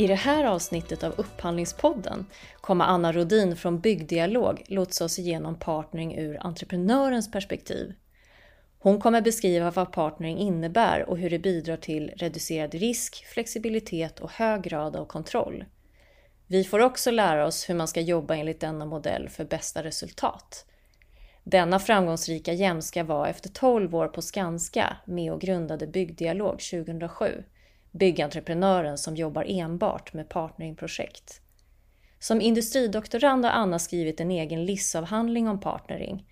I det här avsnittet av Upphandlingspodden kommer Anna Rodin från Byggdialog lotsa oss igenom partnering ur entreprenörens perspektiv. Hon kommer beskriva vad partnering innebär och hur det bidrar till reducerad risk, flexibilitet och hög grad av kontroll. Vi får också lära oss hur man ska jobba enligt denna modell för bästa resultat. Denna framgångsrika jämska var efter 12 år på Skanska med och grundade Byggdialog 2007 byggentreprenören som jobbar enbart med partneringprojekt. Som industridoktorand har Anna skrivit en egen LIS-avhandling om partnering.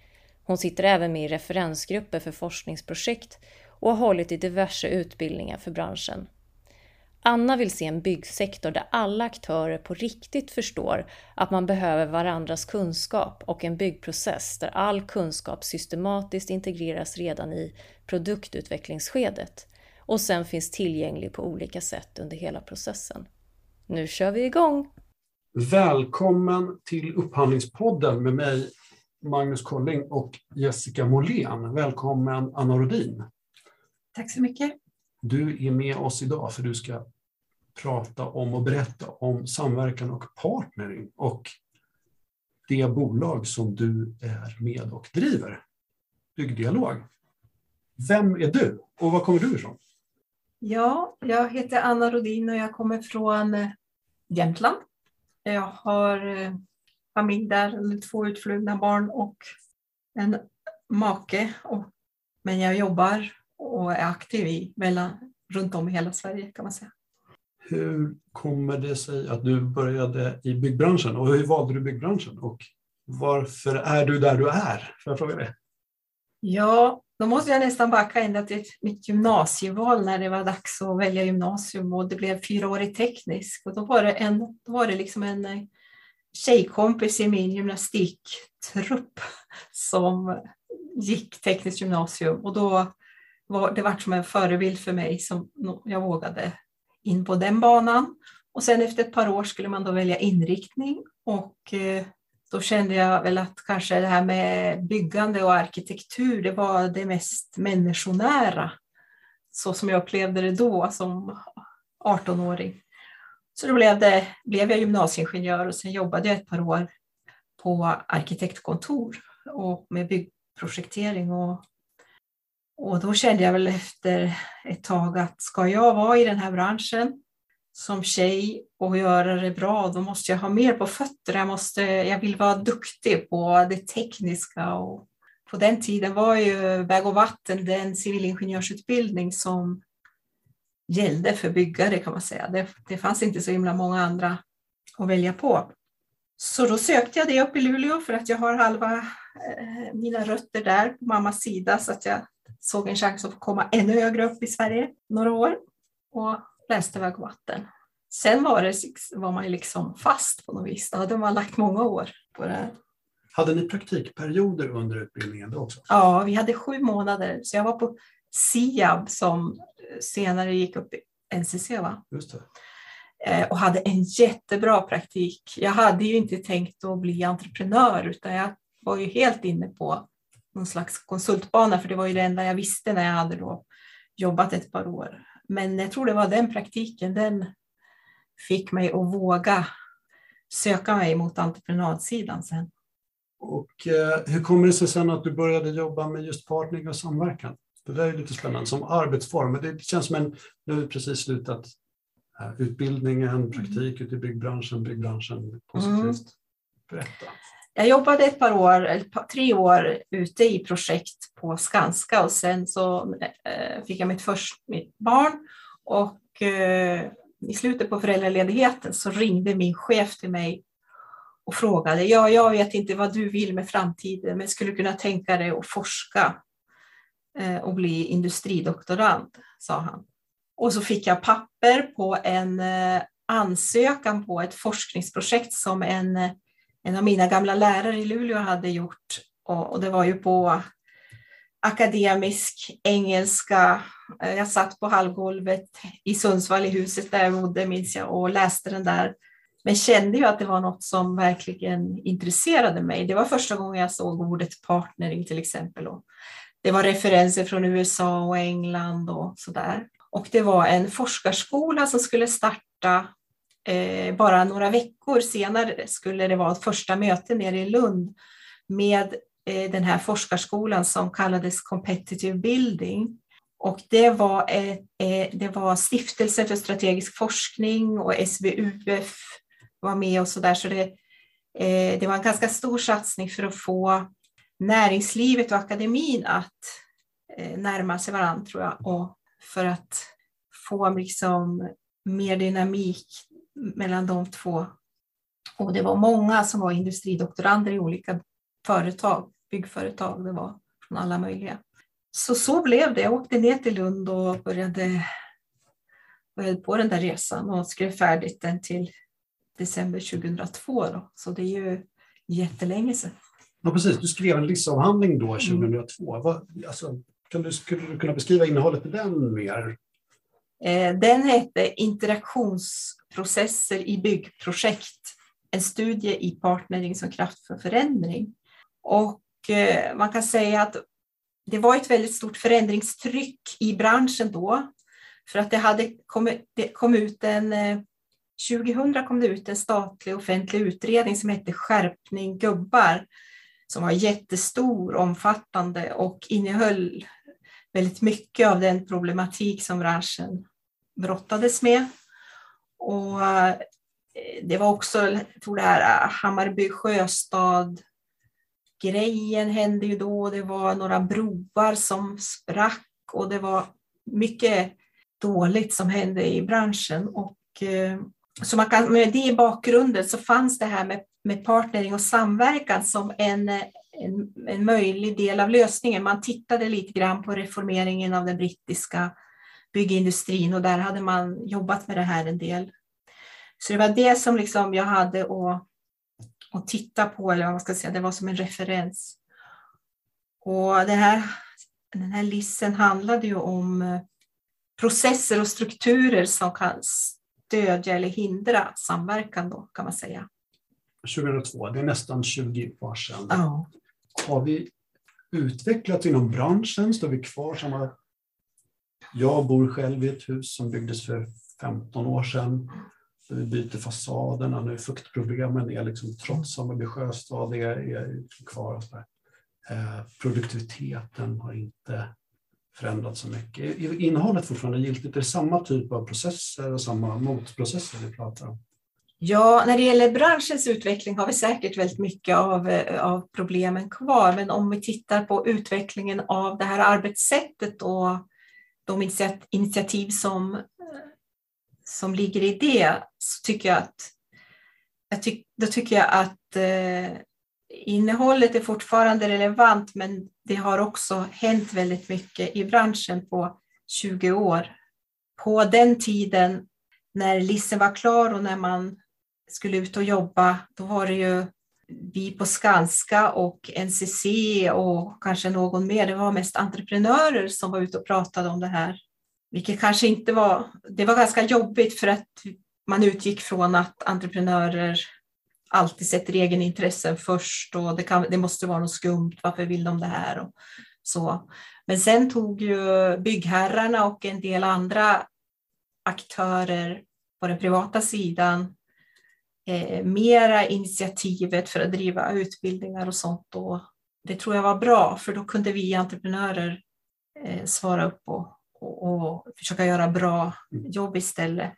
Hon sitter även med i referensgrupper för forskningsprojekt och har hållit i diverse utbildningar för branschen. Anna vill se en byggsektor där alla aktörer på riktigt förstår att man behöver varandras kunskap och en byggprocess där all kunskap systematiskt integreras redan i produktutvecklingsskedet och sen finns tillgänglig på olika sätt under hela processen. Nu kör vi igång! Välkommen till Upphandlingspodden med mig Magnus Colling och Jessica Molén. Välkommen Anna Rodin. Tack så mycket. Du är med oss idag för du ska prata om och berätta om samverkan och partnering och det bolag som du är med och driver, Byggdialog. Vem är du och var kommer du ifrån? Ja, jag heter Anna Rodin och jag kommer från eh, Jämtland. Jag har eh, familj där, två utflugna barn och en make. men jag jobbar och är aktiv i, mellan, runt om i hela Sverige kan man säga. Hur kommer det sig att du började i byggbranschen och hur valde du byggbranschen och varför är du där du är? Får jag fråga det? Ja, då måste jag nästan backa ända till mitt gymnasieval när det var dags att välja gymnasium och det blev fyraårig teknisk. Och då var det, en, då var det liksom en eh, tjejkompis i min gymnastiktrupp som gick tekniskt gymnasium och då var det vart som en förebild för mig som jag vågade in på den banan. Och sen efter ett par år skulle man då välja inriktning och eh, då kände jag väl att kanske det här med byggande och arkitektur, det var det mest människonära, så som jag upplevde det då som 18-åring. Så då blev, det, blev jag gymnasieingenjör och sen jobbade jag ett par år på arkitektkontor och med byggprojektering. Och, och då kände jag väl efter ett tag att ska jag vara i den här branschen som tjej och göra det bra, då måste jag ha mer på fötterna. Jag, måste, jag vill vara duktig på det tekniska. Och på den tiden var ju väg och vatten den civilingenjörsutbildning som gällde för byggare kan man säga. Det, det fanns inte så himla många andra att välja på. Så då sökte jag det upp i Luleå för att jag har halva eh, mina rötter där på mammas sida så att jag såg en chans att få komma ännu högre upp i Sverige några år. Och läste väg och vatten. Sen var, det, var man ju liksom fast på något vis. Då hade man lagt många år på det här. Hade ni praktikperioder under utbildningen då också? Ja, vi hade sju månader. Så jag var på SIAB som senare gick upp i NCC. Va? Just det. Eh, och hade en jättebra praktik. Jag hade ju inte tänkt att bli entreprenör utan jag var ju helt inne på någon slags konsultbana för det var ju det enda jag visste när jag hade då jobbat ett par år. Men jag tror det var den praktiken, den fick mig att våga söka mig mot entreprenadsidan sen. Och eh, hur kommer det sig sen att du började jobba med just partnering och samverkan? Det där är lite spännande som arbetsform, men det känns som en, nu har du precis slutat eh, utbildningen, mm. praktik ute i byggbranschen, byggbranschen positivt. Mm. Berätta. Jag jobbade ett par år, ett par, tre år ute i projekt på Skanska och sen så eh, fick jag mitt första mitt barn och eh, i slutet på föräldraledigheten så ringde min chef till mig och frågade, ja, jag vet inte vad du vill med framtiden, men skulle kunna tänka dig att forska eh, och bli industridoktorand, sa han. Och så fick jag papper på en eh, ansökan på ett forskningsprojekt som en eh, en av mina gamla lärare i Luleå hade gjort. Och, det var ju på akademisk engelska. Jag satt på halvgolvet i Sundsvall i huset där jag bodde minns jag och läste den där. Men kände ju att det var något som verkligen intresserade mig. Det var första gången jag såg ordet partnering till exempel. Och det var referenser från USA och England och sådär. Och det var en forskarskola som skulle starta eh, bara några veckor senare skulle det vara ett första möte nere i Lund med eh, den här forskarskolan som kallades Competitive Building. Och det var, eh, eh det var Stiftelsen för strategisk forskning och SBUF var med och så där. Så det, eh, det var en ganska stor satsning för att få näringslivet och akademin att eh, närma sig varandra tror jag. Och för att få liksom mer dynamik mellan de två. Och det var många som var industridoktorander i olika företag, byggföretag, det var från alla möjliga. Så så blev det. Jag åkte ner till Lund och började, började på den där resan och skrev färdigt den till december 2002. Då. Så det är ju jättelänge sedan. Ja, precis. Du skrev en LIS-avhandling då 2002. Mm. Vad, alltså, kan du, skulle du kunna beskriva innehållet i den mer? Eh, den hette Processer i byggprojekt. En studie i partnering som kraft för förändring. Och eh, man kan säga att det var ett väldigt stort förändringstryck i branschen då. För att det hade kommit, det kom ut en eh, 2000 kom det ut en statlig offentlig utredning som hette Skärpning gubbar som var jättestor, omfattande och innehöll väldigt mycket av den problematik som branschen brottades med. Och eh, det var också, jag tror det här eh, Hammarby sjöstad grejen hände ju då. Det var några broar som sprack och det var mycket dåligt som hände i branschen. Och, eh, så man kan, med det i bakgrunden så fanns det här med, med partnering och samverkan som en, en, en möjlig del av lösningen. Man tittade lite grann på reformeringen av den brittiska byggindustrin och där hade man jobbat med det här en del. Så det var det som liksom jag hade att och titta på, eller vad man ska säga, det var som en referens. Och det här, den här lissen handlade ju om eh, processer och strukturer som kan stödja eller hindra samverkan då, kan man säga. 2002, det är nästan 20 år sedan. Ja. Har vi utvecklats inom branschen? Står vi kvar samma... Jag bor själv i ett hus som byggdes för 15 år sedan. Vi byter fasaderna nu, fuktproblemen är liksom trots Hammarby sjöstad är, är kvar. Och så eh, produktiviteten har inte förändrats så mycket. Är innehållet fortfarande giltigt? Är det samma typ av processer och samma motprocesser vi pratar om? Ja, när det gäller branschens utveckling har vi säkert väldigt mycket av, eh, av problemen kvar. Men om vi tittar på utvecklingen av det här arbetssättet och de initiativ som som ligger i det så tycker jag att, jag tyck, då tycker jag att eh, innehållet är fortfarande relevant men det har också hänt väldigt mycket i branschen på 20 år. På den tiden när lissen var klar och när man skulle ut och jobba, då var det ju vi på Skanska och NCC och kanske någon mer. Det var mest entreprenörer som var ute och pratade om det här. Vilket kanske inte var, det var ganska jobbigt för att man utgick från att entreprenörer alltid sätter egenintressen först och det, kan, det måste vara något skumt, varför vill de det här? Och så. Men sen tog ju byggherrarna och en del andra aktörer på den privata sidan eh, mera initiativet för att driva utbildningar och sånt. Och det tror jag var bra, för då kunde vi entreprenörer eh, svara upp och och, och försöka göra bra mm. jobb istället.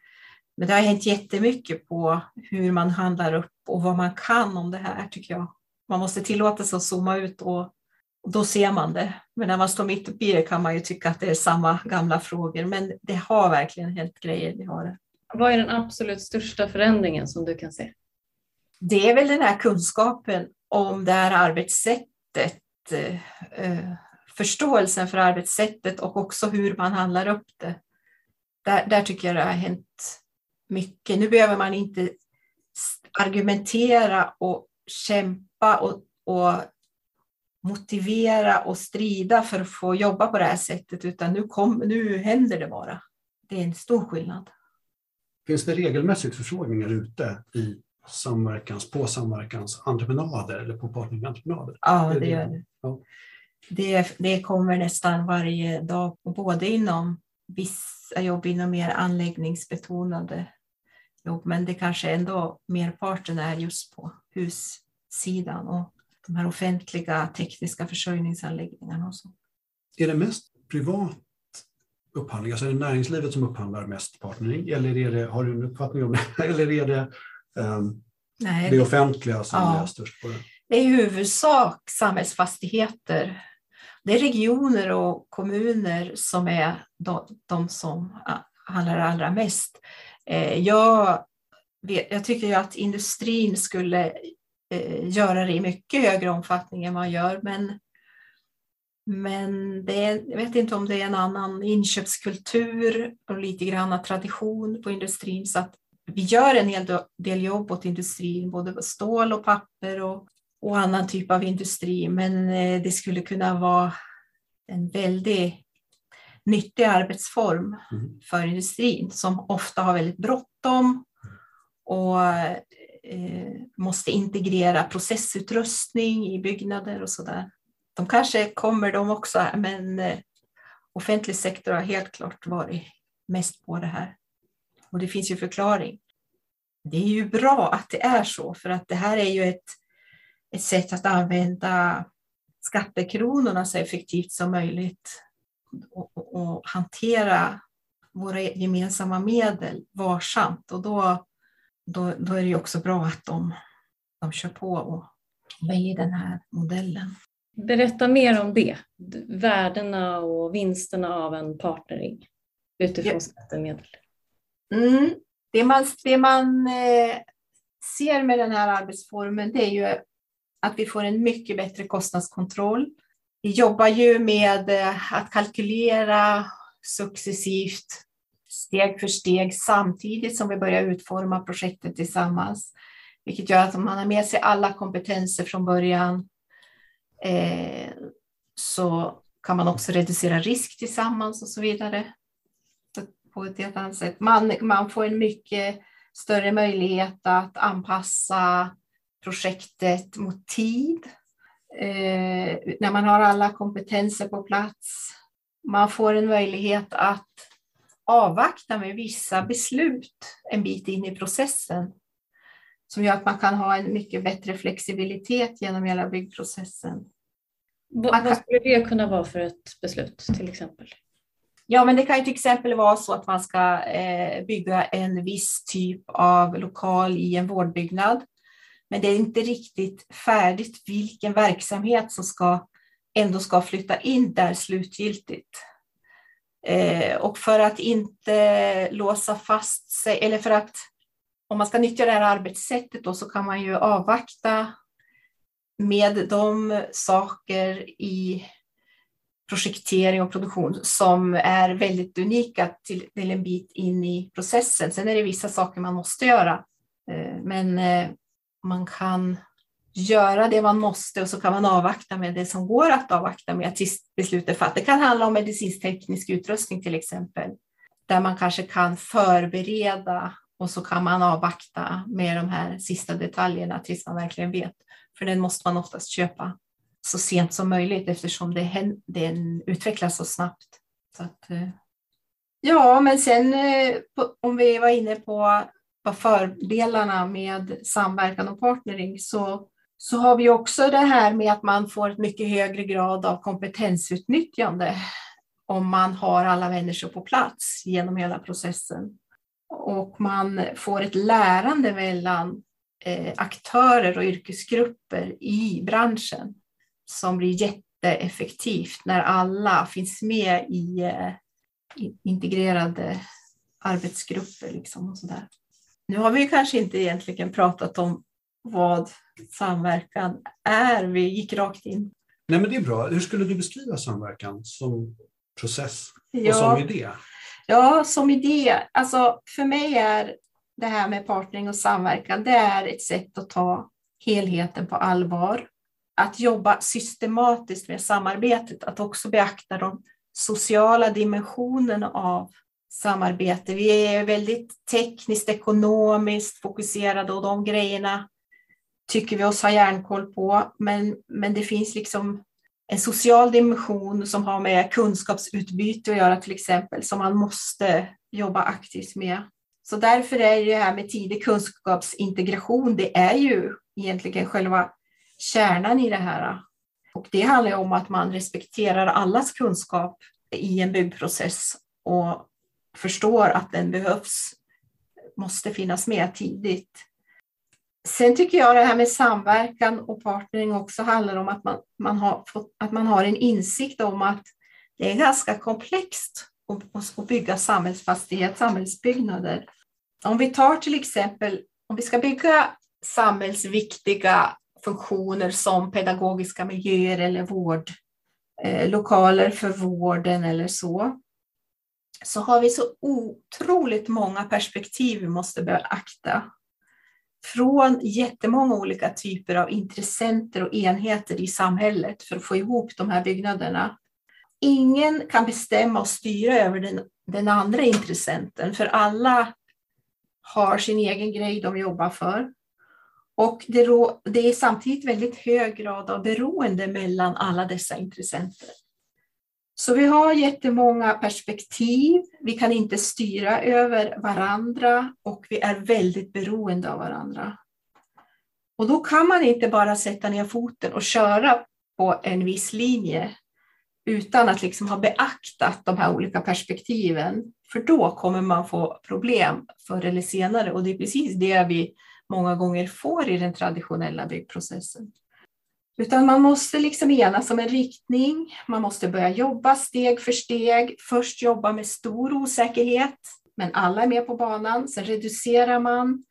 Men det har hänt jättemycket på hur man handlar upp och vad man kan om det här tycker jag. Man måste tillåta sig att zooma ut och, och då ser man det. Men när man står mitt uppe i det kan man ju tycka att det är samma gamla frågor. Men det har verkligen hänt grejer. Det har det. Vad är den absolut största förändringen som du kan se? Det är väl den här kunskapen om det här arbetssättet. Eh, eh, förståelsen för arbetssättet och också hur man handlar upp det. Där, där tycker jag det har hänt mycket. Nu behöver man inte argumentera och kämpa och, och motivera och strida för att få jobba på det här sättet, utan nu, kom, nu händer det bara. Det är en stor skillnad. Finns det regelmässigt förfrågningar ute i samverkans, på samverkansentreprenader eller på partnerentreprenader? Ja, det gör det. Ja det, det kommer nästan varje dag, både inom vissa jobb inom mer anläggningsbetonade jobb, men det kanske ändå merparten är just på hussidan och de här offentliga tekniska försörjningsanläggningarna. Och så. Är det mest privat upphandling? Alltså är det näringslivet som upphandlar mest partnering? Eller är det, har du en uppfattning om det? Eller är det um, Nej, det offentliga som ja, är störst på det? Det är i huvudsak samhällsfastigheter. Det är regioner och kommuner som är de, de som handlar allra mest. Eh, jag, jag tycker att industrin skulle eh, göra det i mycket högre omfattning än man gör, men men det är, jag vet inte om det är en annan inköpskultur och lite grann tradition på industrin. Så att vi gör en hel del jobb åt industrin, både stål och papper och, och annan typ av industri. Men eh, det skulle kunna vara en väldigt nyttig arbetsform mm. för industrin som ofta har väldigt bråttom och eh, måste integrera processutrustning i byggnader och sådär. De kanske kommer de också, men eh, offentlig sektor har helt klart varit mest på det här. Och det finns ju förklaring. Det är ju bra att det är så, för att det här är ju ett, ett sätt att använda skattekronorna så effektivt som möjligt och, och, och hantera våra gemensamma medel varsamt. Och då, då, då är det ju också bra att de, de kör på och väljer den här modellen. Berätta mer om det, värdena och vinsterna av en partnering utifrån ja. skattemedel. Mm. Det man, det man eh, ser med den här arbetsformen det är ju att vi får en mycket bättre kostnadskontroll. Vi jobbar ju med eh, att kalkylera successivt, steg för steg, samtidigt som vi börjar utforma projektet tillsammans. Vilket gör att man har med sig alla kompetenser från början eh, så kan man också reducera risk tillsammans och så vidare. På ett helt annat sätt. Man, man får en mycket större möjlighet att anpassa projektet mot tid. Eh, när man har alla kompetenser på plats. Man får en möjlighet att avvakta med vissa beslut en bit in i processen som gör att man kan ha en mycket bättre flexibilitet genom hela byggprocessen. Vad, vad skulle det kunna vara för ett beslut till exempel? Ja, men det kan ju till exempel vara så att man ska eh, bygga en viss typ av lokal i en vårdbyggnad. Men det är inte riktigt färdigt vilken verksamhet som ska, ändå ska flytta in där slutgiltigt. Eh, och för att inte låsa fast sig, eller för att om man ska nyttja det här arbetssättet då, så kan man ju avvakta med de saker i projektering och produktion som är väldigt unika till, till en bit in i processen. Sen är det vissa saker man måste göra, eh, men eh, man kan göra det man måste och så kan man avvakta med det som går att avvakta med tills beslutet fattas. Det kan handla om medicinsk-teknisk utrustning till exempel, där man kanske kan förbereda och så kan man avvakta med de här sista detaljerna tills man verkligen vet. För den måste man oftast köpa så sent som möjligt eftersom det, den utvecklas så snabbt. Så att, eh, ja, men sen eh, om vi var inne på vad fördelarna med samverkan och partnering så, så har vi också det här med att man får ett mycket högre grad av kompetensutnyttjande om man har alla människor på plats genom hela processen och man får ett lärande mellan eh, aktörer och yrkesgrupper i branschen som blir jätteeffektivt när alla finns med i, eh, integrerade arbetsgrupper. Liksom och så där. Nu har vi kanske inte egentligen pratat om vad samverkan är. Vi gick rakt in. Nej, men det är bra. Hur skulle du beskriva samverkan som process och ja. som idé? Ja, som idé. Alltså, för mig är det här med partnering och samverkan, det är ett sätt att ta helheten på allvar. Att jobba systematiskt med samarbetet, att också beakta de sociala dimensionerna av samarbete. Vi är väldigt tekniskt, ekonomiskt fokuserade och de grejerna tycker vi oss ha järnkoll på. Men, men det finns liksom en social dimension som har med kunskapsutbyte att göra till exempel, som man måste jobba aktivt med. Så därför är det här med tidig kunskapsintegration, det är ju egentligen själva kärnan i det här. Och det handlar om att man respekterar allas kunskap i en byggprocess och förstår att den behövs, måste finnas med tidigt. Sen tycker jag det här med samverkan och partnering också handlar om att man, man, har, fått, att man har en insikt om att det är ganska komplext att, att bygga samhällsfastighet, samhällsbyggnader. Om vi tar till exempel, om vi ska bygga samhällsviktiga funktioner som pedagogiska miljöer eller vårdlokaler eh, för vården eller så, så har vi så otroligt många perspektiv vi måste beakta. Från jättemånga olika typer av intressenter och enheter i samhället för att få ihop de här byggnaderna. Ingen kan bestämma och styra över den, den andra intressenten, för alla har sin egen grej de jobbar för. Och det, det är samtidigt väldigt hög grad av beroende mellan alla dessa intressenter. Så vi har jättemånga perspektiv. Vi kan inte styra över varandra och vi är väldigt beroende av varandra. Och då kan man inte bara sätta ner foten och köra på en viss linje utan att liksom ha beaktat de här olika perspektiven. För då kommer man få problem förr eller senare och det är precis det vi många gånger får i den traditionella byggprocessen. Utan man måste liksom enas om en riktning, man måste börja jobba steg för steg, först jobba med stor osäkerhet, men alla är med på banan, sen reducerar man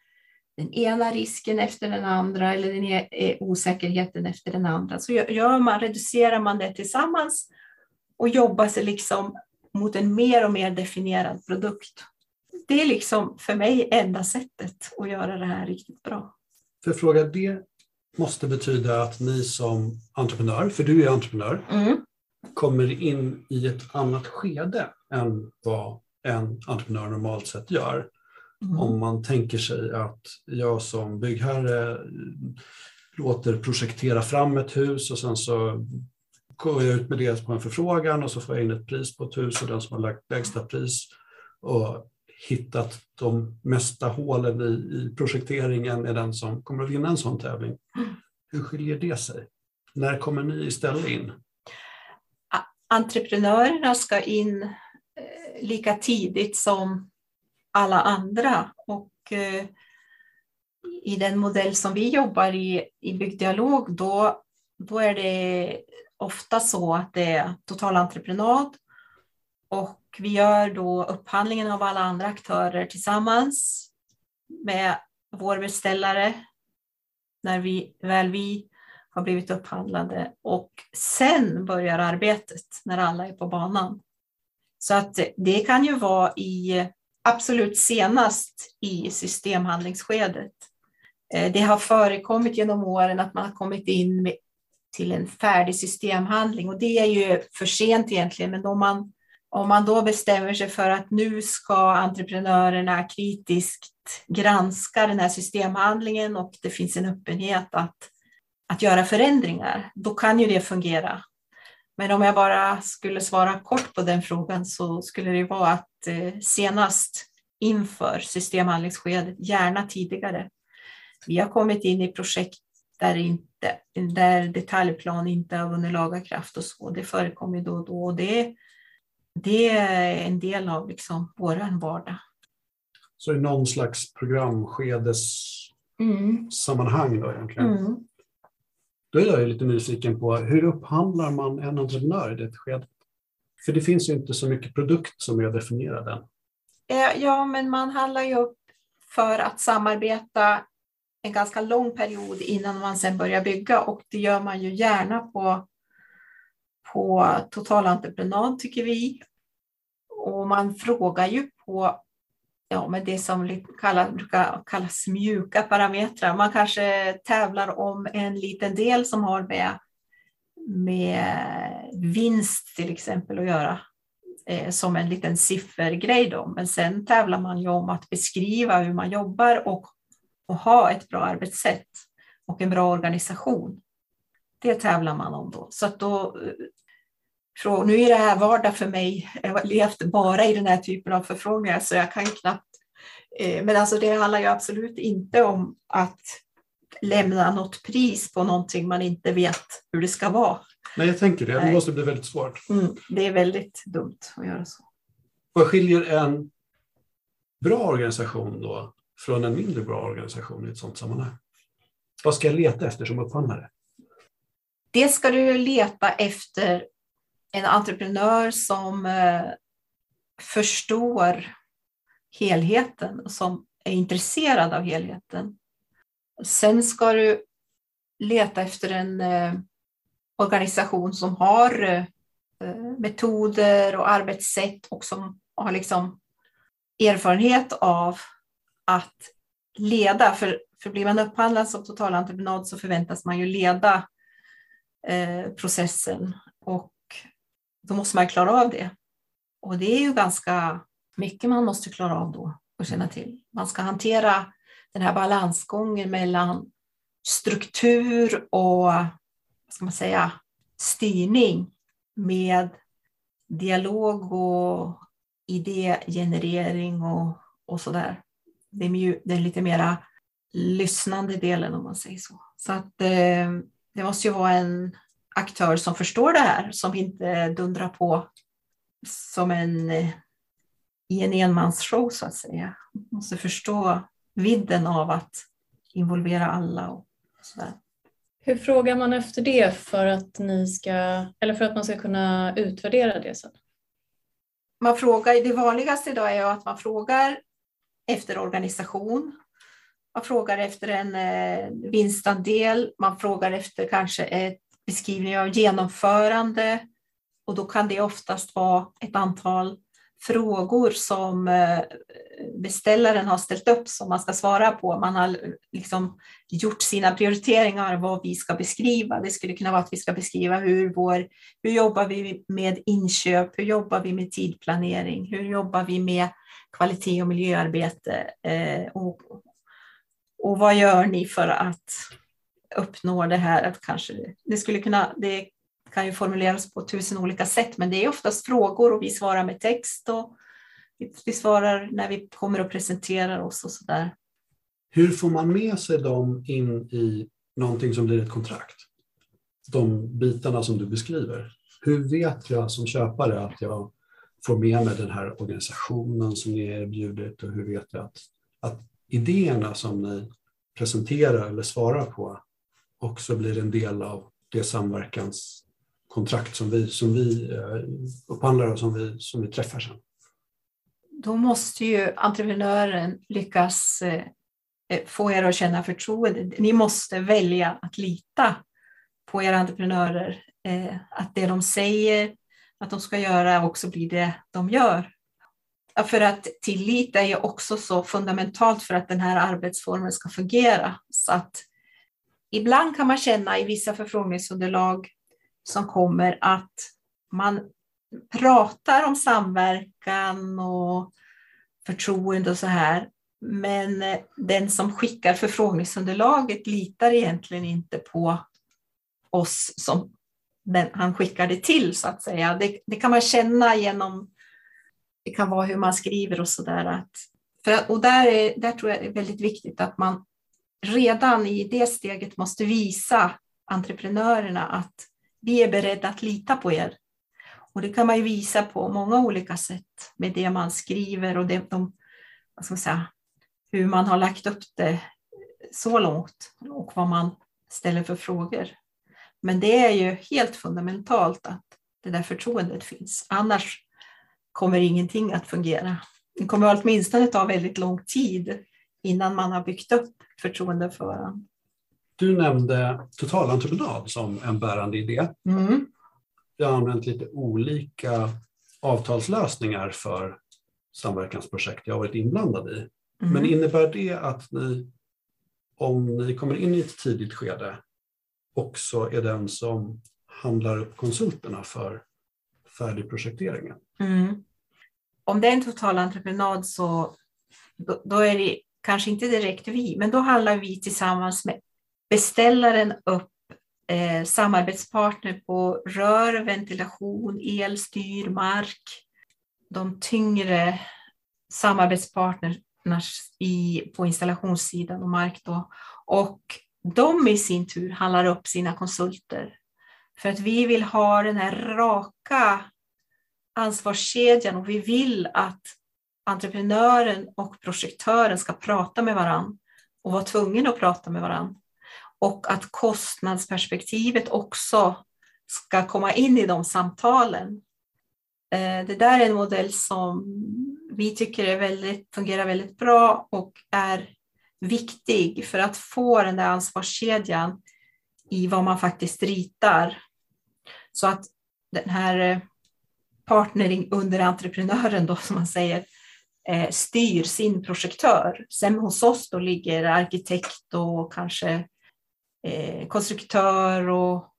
den ena risken efter den andra eller den e-, e-, osäkerheten efter den andra. Så gör man, reducerar man det tillsammans och jobbar sig liksom mot en mer och mer definierad produkt. Det är liksom för mig enda sättet att göra det här riktigt bra. För fråga, det måste betyda att ni som entreprenör, för du är entreprenör, mm. kommer in i ett annat skede än vad en entreprenör normalt sett gör. Mm. Om man tänker sig att jag som byggherre låter projektera fram ett hus och sen så går jag ut med det på en förfrågan och så får jag in ett pris på ett hus och den som har lagt lägsta pris och hittat de mesta hålen i, i projekteringen är den som kommer att vinna en sån tävling. Hur skiljer det sig? När kommer ni istället in? Entreprenörerna ska in eh, lika tidigt som alla andra och eh, i den modell som vi jobbar i, i byggdialog, då, då är det ofta så att det är totalentreprenad och vi gör då upphandlingen av alla andra aktörer tillsammans med vår beställare när vi, väl vi har blivit upphandlade och sen börjar arbetet när alla är på banan. Så att det kan ju vara i absolut senast i systemhandlingsskedet. Eh, det har förekommit genom åren att man har kommit in med, till en färdig systemhandling och det är ju för sent egentligen, men om man om man då bestämmer sig för att nu ska entreprenörerna kritiskt granska den här systemhandlingen och det finns en öppenhet att, att göra förändringar, då kan ju det fungera. Men om jag bara skulle svara kort på den frågan så skulle det vara att eh, senast inför systemhandlingsskedet, gärna tidigare. Vi har kommit in i projekt där, inte, där detaljplan inte har vunnit laga kraft och så. Det förekommer då och då och det det är en del av liksom vår vardag. Så i någon slags programskedessammanhang mm. då egentligen? Mm. Då är jag lite nyfiken på hur upphandlar man en entreprenör i det skedet? För det finns ju inte så mycket produkt som är definierad än. Eh, ja, men man handlar ju upp för att samarbeta en ganska lång period innan man sen börjar bygga och det gör man ju gärna på på totalentreprenad tycker vi. Och man frågar ju på ja, men det som kallas, brukar kallas mjuka parametrar. Man kanske tävlar om en liten del som har med, med vinst till exempel att göra eh, som en liten siffergrej. Då. Men sen tävlar man ju om att beskriva hur man jobbar och, och ha ett bra arbetssätt och en bra organisation. Det tävlar man om då. Så att då nu är det här vardag för mig. Jag har levt bara i den här typen av förfrågningar så jag kan knappt Eh, men alltså det handlar ju absolut inte om att lämna något pris på någonting man inte vet hur det ska vara. Nej, jag tänker det. Det Nej. måste bli väldigt svårt. Mm, det är väldigt dumt att göra så. Vad skiljer en bra organisation då från en mindre bra organisation i ett sådant sammanhang? Vad ska jag leta efter som upphandlare? Det ska du leta efter en entreprenör som eh, förstår helheten och som är intresserad av helheten. Sen ska du leta efter en eh, organisation som har eh, metoder och arbetssätt och som har liksom erfarenhet av att leda. För, för blir man upphandlad som totalentreprenad så förväntas man ju leda Eh, processen och då måste man klara av det. Och det är ju ganska mycket man måste klara av då och känna till. Man ska hantera den här balansgången mellan struktur och vad ska man säga, styrning med dialog och idégenerering och, och sådär. Det är den lite mera lyssnande delen om man säger så. Så att eh, det måste ju vara en aktör som förstår det här, som inte dundrar på som en i en enmansshow så att säga. Man måste förstå vidden av att involvera alla och sådär. Hur frågar man efter det för att, ni ska, eller för att man ska kunna utvärdera det sen? Man frågar, det vanligaste idag är att man frågar efter organisation. Man frågar efter en eh, vinstandel. Man frågar efter kanske ett beskrivning av genomförande. Och då kan det oftast vara ett antal frågor som eh, beställaren har ställt upp som man ska svara på. Man har eh, liksom gjort sina prioriteringar vad vi ska beskriva. Det skulle kunna vara att vi ska beskriva hur, vår, hur jobbar vi med inköp, hur jobbar vi med tidplanering, hur jobbar vi med kvalitet och miljöarbete eh, och, och vad gör ni för att uppnå det här? Att kanske, det, skulle kunna, det kan ju formuleras på tusen olika sätt, men det är oftast frågor och vi svarar med text och vi svarar när vi kommer och presenterar oss och så där. Hur får man med sig dem in i någonting som blir ett kontrakt? De bitarna som du beskriver. Hur vet jag som köpare att jag får med mig den här organisationen som ni erbjudit och hur vet jag att, att idéerna som ni presenterar eller svarar på också blir en del av det samverkanskontrakt som vi, som vi eh, upphandlar och som vi, som vi träffar sen? Då måste ju entreprenören lyckas eh, eh, få er att känna förtroende. Ni måste välja att lita på era entreprenörer, att det de säger att de ska göra också blir det de gör. För att tillit är ju också så fundamentalt för att den här arbetsformen ska fungera. Så att ibland kan man känna i vissa förfrågningsunderlag som kommer att man pratar om samverkan och förtroende och så här. Men den som skickar förfrågningsunderlaget litar egentligen inte på oss som den han skickar det till så att säga. Det, det kan man känna genom, det kan vara hur man skriver och sådär. Och där, är, där tror jag det är väldigt viktigt att man redan i det steget måste visa entreprenörerna att vi är beredda att lita på er. Och det kan man ju visa på många olika sätt med det man skriver och det, de, vad ska man säga, hur man har lagt upp det så långt och vad man ställer för frågor. Men det är ju helt fundamentalt att det där förtroendet finns. Annars kommer ingenting att fungera. Det kommer åtminstone ta väldigt lång tid innan man har byggt upp förtroende för varandra. Du nämnde totalentreprenad som en bärande idé. Mm. Jag har använt lite olika avtalslösningar för samverkansprojekt jag har varit inblandad i. Mm. Men innebär det att ni, om ni kommer in i ett tidigt skede, också är den som handlar upp konsulterna för färdigprojekteringen? Mm. Om det är en totalentreprenad så då, då är det kanske inte direkt vi, men då handlar vi tillsammans med beställaren upp eh, samarbetspartner på rör, ventilation, el, styr, mark. De tyngre samarbetspartners i, på installationssidan och mark. Då. Och de i sin tur handlar upp sina konsulter. För att vi vill ha den här raka ansvarskedjan och vi vill att entreprenören och projektören ska prata med varann och vara tvungen att prata med varann. Och att kostnadsperspektivet också ska komma in i de samtalen. Eh, det där är en modell som vi tycker är väldigt, fungerar väldigt bra och är viktig för att få den där ansvarskedjan i vad man faktiskt ritar. Så att den här eh, partnering under entreprenören då som man säger eh, styr sin projektör. Sen hos oss då ligger arkitekt och kanske eh, konstruktör och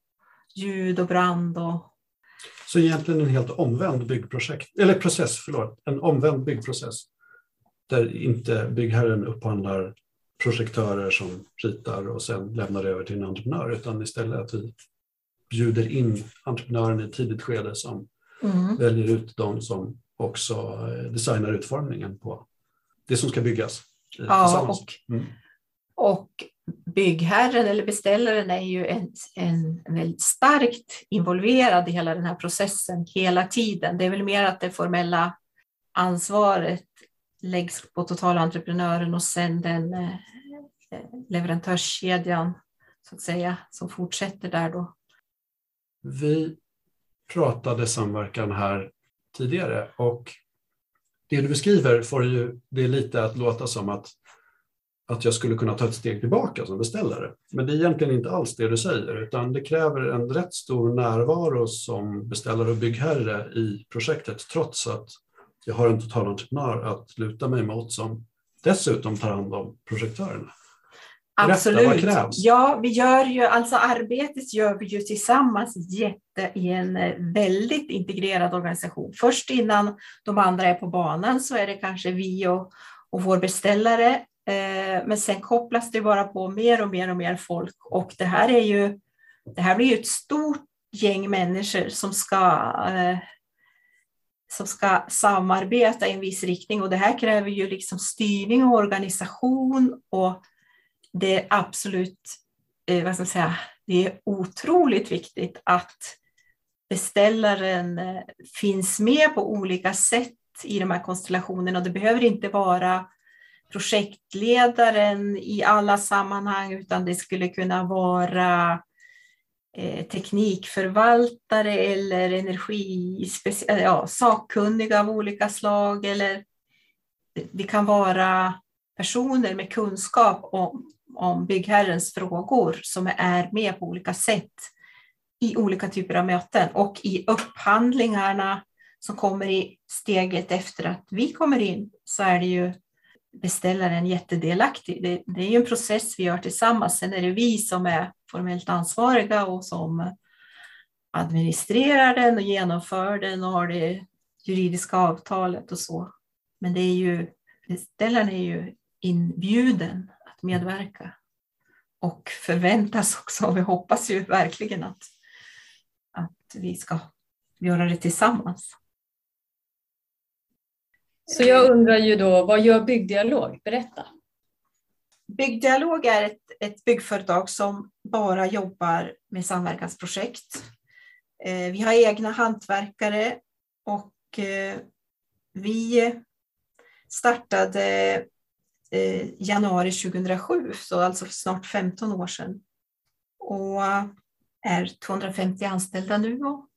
ljud och brand och så egentligen en helt omvänd byggprojekt, eller process, förlåt, en omvänd byggprocess där inte byggherren upphandlar projektörer som ritar och sen lämnar över till en entreprenör utan istället att vi bjuder in entreprenören i ett tidigt skede som mm. väljer ut de som också eh, designar utformningen på det som ska byggas. Ja, och, mm. och byggherren eller beställaren är ju en, en väldigt starkt involverad i hela den här processen hela tiden. Det är väl mer att det formella ansvaret läggs på totalentreprenören och sen den eh, leverantörskedjan så att säga som fortsätter där då. Vi pratade samverkan här tidigare och det du beskriver får ju det lite att låta som att att jag skulle kunna ta ett steg tillbaka som beställare. Men det är egentligen inte alls det du säger, utan det kräver en rätt stor närvaro som beställare och byggherre i projektet, trots att jag har en totalentreprenör att luta mig mot som dessutom tar hand om projektörerna. Absolut. Ja, vi gör ju, alltså arbetet gör vi ju tillsammans jätte, i en eh, väldigt integrerad organisation. Först innan de andra är på banan så är det kanske vi och, och vår beställare Eh, men sen kopplas det bara på mer och mer och mer folk och det här är ju, det här blir ju ett stort gäng människor som ska, eh, som ska samarbeta i en viss riktning och det här kräver ju liksom styrning och organisation och det är absolut, eh, vad ska jag säga, det är otroligt viktigt att beställaren eh, finns med på olika sätt i de här konstellationerna det behöver inte vara projektledaren i alla sammanhang, utan det skulle kunna vara eh, teknikförvaltare eller energi, eh, ja, sakkunniga av olika slag. Eller det kan vara personer med kunskap om, om byggherrens frågor som är med på olika sätt i olika typer av möten och i upphandlingarna som kommer i steget efter att vi kommer in så är det ju beställaren jättedelaktig. Det, det är ju en process vi gör tillsammans. Sen är det vi som är formellt ansvariga och som administrerar den och genomför den och har det juridiska avtalet och så. Men det är ju, beställaren är ju inbjuden att medverka och förväntas också. Och vi hoppas ju verkligen att, att vi ska göra det tillsammans. Så jag undrar ju då, vad gör Byggdialog? Berätta. Byggdialog är ett, ett byggföretag som bara jobbar med samverkansprojekt. Eh, vi har egna hantverkare och eh, vi startade Eh, januari 2007, så alltså snart 15 år sedan. Och är 250 anställda nu och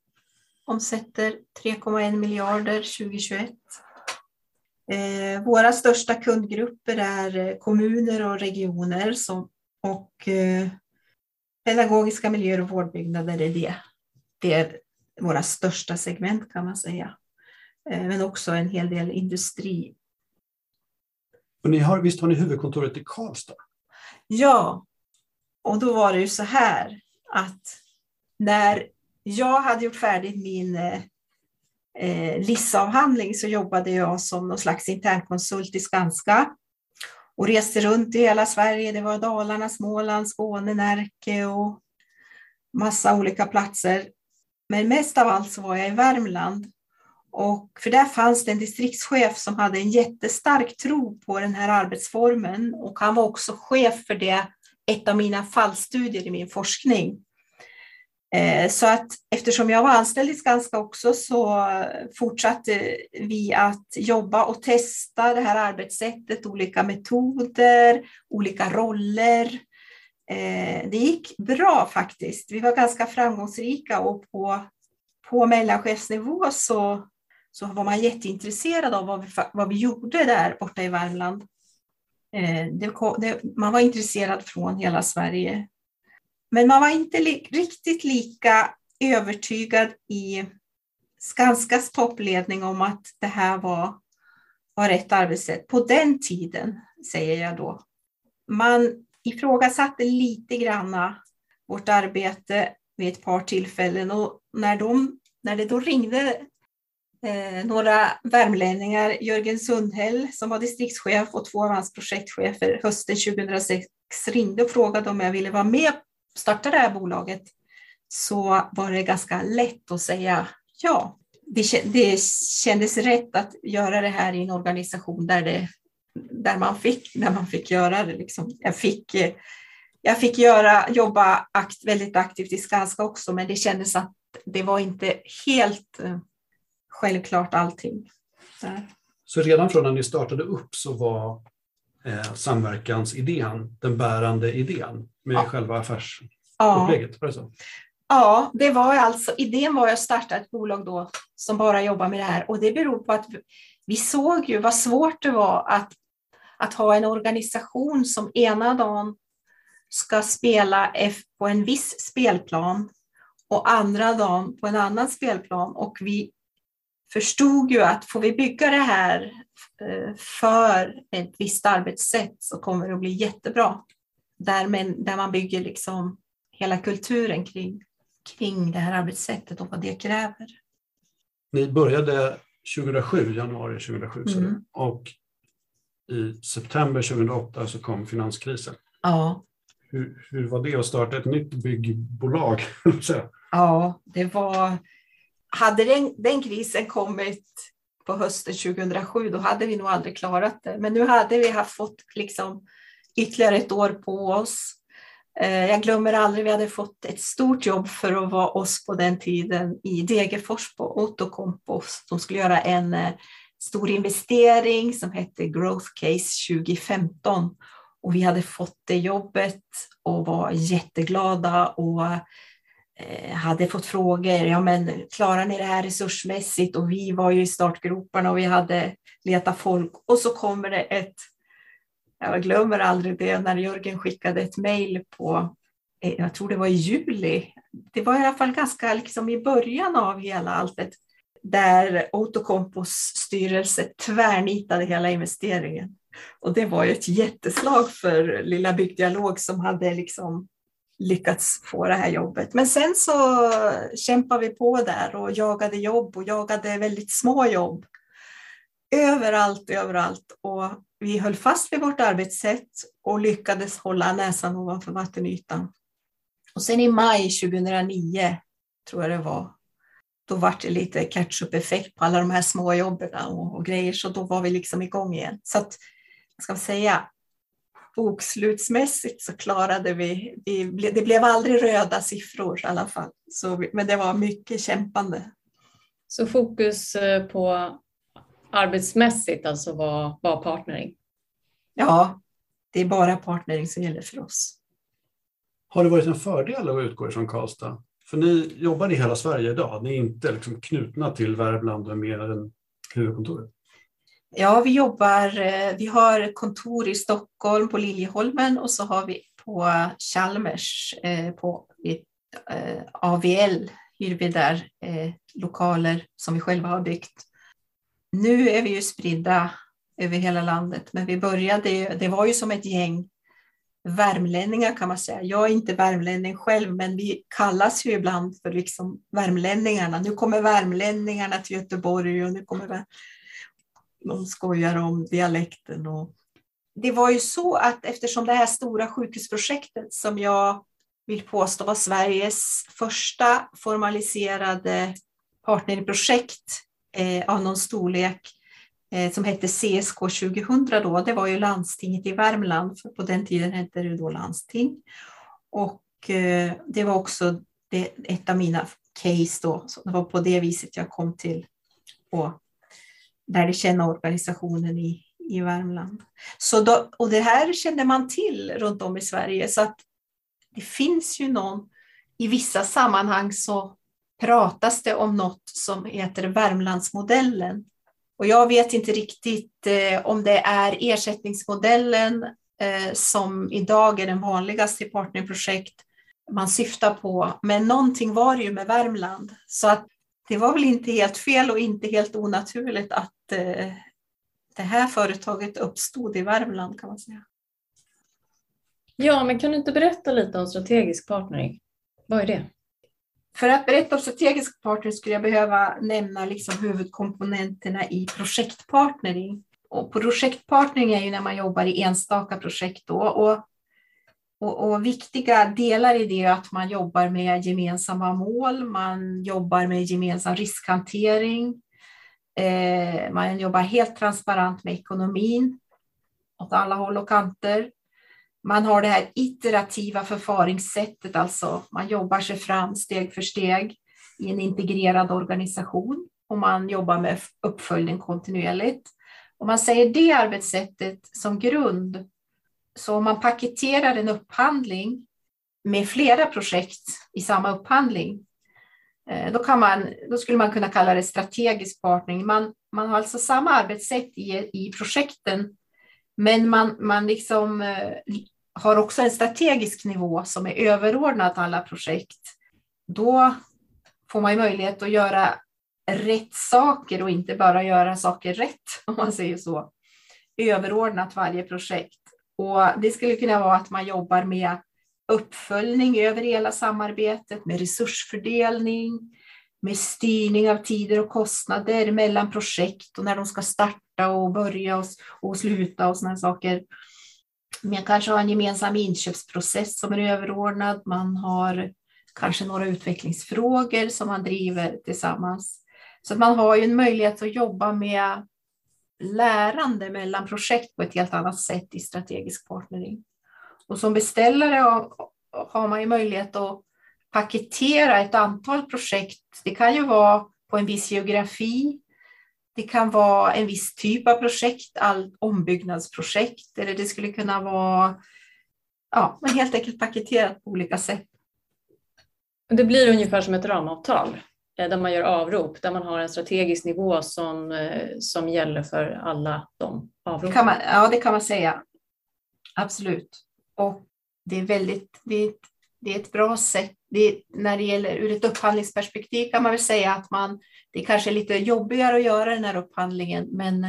omsätter 3,1 miljarder 2021. Eh, våra största kundgrupper är eh, kommuner och regioner som, och eh, pedagogiska miljöer och vårdbyggnader är det. Det är våra största segment kan man säga. Eh, men också en hel del industri. Och ni har, visst har ni huvudkontoret i Karlstad? Ja, och då var det ju så här att när jag hade gjort färdigt min eh, eh, LIS-avhandling så jobbade jag som någon slags internkonsult i Skanska och reste runt i hela Sverige. Det var Dalarna, Småland, Skåne, Närke och massa olika platser. Men mest av allt så var jag i Värmland och för där fanns det en distriktschef som hade en jättestark tro på den här arbetsformen och han var också chef för det, ett av mina fallstudier i min forskning. Eh, så att eftersom jag var anställd i Skanska också så fortsatte vi att jobba och testa det här arbetssättet, olika metoder, olika roller. Eh, det gick bra faktiskt. Vi var ganska framgångsrika och på, på mellanchefsnivå så, så var man jätteintresserad av vad vi, vad vi gjorde där borta i Värmland. Eh, det kom, det, man var intresserad från hela Sverige. Men man var inte li riktigt lika övertygad i Skanskas toppledning om att det här var, var rätt arbetssätt. På den tiden, säger jag då. Man ifrågasatte lite granna vårt arbete vid ett par tillfällen och när, de, när det då ringde eh, några värmlänningar, Jörgen Sundhäll som var distriktschef och två av hans projektchefer hösten 2006 ringde och frågade om jag ville vara med och starta det här bolaget så var det ganska lätt att säga ja. Det, det kändes rätt att göra det här i en organisation där, det, där, man, fick, där man fick göra det. Liksom. Jag fick, jag fick göra, jobba akt, väldigt aktivt i Skanska också, men det kändes att det var inte helt eh, självklart allting. Där. Så redan från när ni startade upp så var eh, samverkansidén den bärande idén med ja. själva affärsupplägget? Ja. så? Ja, det var alltså, idén var att starta ett bolag då som bara jobbar med det här och det beror på att vi såg ju vad svårt det var att, att ha en organisation som ena dagen ska spela på en viss spelplan och andra dagen på en annan spelplan och vi förstod ju att får vi bygga det här eh, för ett visst arbetssätt så kommer det att bli jättebra. Där, man, där man bygger liksom hela kulturen kring, kring det här arbetssättet och vad det kräver. Ni började 2007, januari 2007, mm. och i september 2008 så kom finanskrisen. Ja. Hur, hur var det att starta ett nytt byggbolag? ja, det var... Hade den, den krisen kommit på hösten 2007, då hade vi nog aldrig klarat det. Men nu hade vi haft fått liksom ytterligare ett år på oss. Eh, jag glömmer aldrig, vi hade fått ett stort jobb för att vara oss på den tiden i Degerfors på Outokumpu. De skulle göra en eh, stor investering som hette Growth Case 2015 och vi hade fått det jobbet och var jätteglada och Eh, hade fått frågor, ja men klarar ni det här resursmässigt? Och vi var ju i startgroparna och vi hade letat folk och så kommer det ett jag glömmer aldrig det när Jörgen skickade ett mejl på, eh, jag tror det var i juli. Det var i alla fall ganska liksom i början av hela alltet där Outocompos styrelse tvärnitade hela investeringen. Och det var ju ett jätteslag för Lilla Byggdialog som hade liksom lyckats få det här jobbet. Men sen så kämpade vi på där och jagade jobb och jagade väldigt små jobb. Överallt, överallt. Och vi höll fast vid vårt arbetssätt och lyckades hålla näsan ovanför vattenytan. Och sen i maj 2009, tror jag det var, då var det lite catch-up-effekt på alla de här små jobben och, och, grejer, så då var vi liksom igång igen. Så att, ska säga, bokslutsmässigt så klarade vi, vi, det blev aldrig röda siffror i alla fall, så, men det var mycket kämpande. Så fokus eh, på arbetsmässigt alltså var, var partnering? Ja, det är bara partnering som gäller för oss. Har det varit en fördel att utgå ifrån Karlstad? För ni jobbar i hela Sverige idag, ni är inte liksom knutna till Värmland och mer än huvudkontoret? Ja, vi jobbar, eh, vi har kontor i Stockholm på Liljeholmen och så har vi på Chalmers eh, på eh, AVL hyr vi där lokaler som vi själva har byggt. Nu är vi ju spridda över hela landet, men vi började, det var ju som ett gäng värmlänningar kan man säga. Jag är inte värmlänning själv, men vi kallas ju ibland för liksom värmlänningarna. Nu kommer värmlänningarna till Göteborg och nu kommer de skojar om dialekten. Och det var ju så att eftersom det här stora sjukhusprojektet som jag vill påstå var Sveriges första formaliserade partnerprojekt eh, av någon storlek eh, som hette CSK 2000 då. Det var ju landstinget i Värmland, för på den tiden hette det då landsting. Och eh, det var också det, ett av mina case då. Så det var på det viset jag kom till och lärde känna organisationen i, i Värmland. Så då, och det här kände man till runt om i Sverige så att det finns ju någon, i vissa sammanhang så pratas det om något som heter Värmlandsmodellen. Och jag vet inte riktigt eh, om det är ersättningsmodellen eh, som idag är den vanligaste i partnerprojekt man syftar på, men någonting var det ju med Värmland. Så att det var väl inte helt fel och inte helt onaturligt att eh, det här företaget uppstod i Värmland kan man säga. Ja, men kan du inte berätta lite om strategisk partnering? Vad är det? För att berätta om strategisk partnering skulle jag behöva nämna liksom huvudkomponenterna i projektpartnering. Och projektpartnering är ju när man jobbar i enstaka projekt då. Och, och, och, viktiga delar i det är att man jobbar med gemensamma mål, man jobbar med gemensam riskhantering, eh, man jobbar helt transparent med ekonomin åt alla håll och kanter. Man har det här iterativa förfaringssättet, alltså man jobbar sig fram steg för steg i en integrerad organisation och man jobbar med uppföljning kontinuerligt. Om man säger det arbetssättet som grund, så om man paketerar en upphandling med flera projekt i samma upphandling, eh, då, kan man, då skulle man kunna kalla det strategisk partnering. Man, man har alltså samma arbetssätt i, i projekten, men man, man liksom eh, har också en strategisk nivå som är överordnad alla projekt, då får man möjlighet att göra rätt saker och inte bara göra saker rätt, om man säger så. Överordnat varje projekt. Och det skulle kunna vara att man jobbar med uppföljning över hela samarbetet, med resursfördelning, med styrning av tider och kostnader mellan projekt och när de ska starta och börja och, och sluta och sådana saker. Man kanske har en gemensam inköpsprocess som är överordnad. Man har kanske några utvecklingsfrågor som man driver tillsammans. Så man har ju en möjlighet att jobba med lärande mellan projekt på ett helt annat sätt i strategisk partnering. Och som beställare har man ju möjlighet att paketera ett antal projekt. Det kan ju vara på en viss geografi, det kan vara en viss typ av projekt, all ombyggnadsprojekt, eller det skulle kunna vara ja, men helt enkelt paketerat på olika sätt. Det blir ungefär som ett ramavtal Eh, där man gör avrop, där man har en strategisk nivå som, eh, som gäller för alla de avropen. Ja, det kan man säga. Absolut. Och det är väldigt, det är, det är ett bra sätt. Det, när det gäller ur ett upphandlingsperspektiv kan man väl säga att man det är kanske lite jobbigare att göra den här upphandlingen, men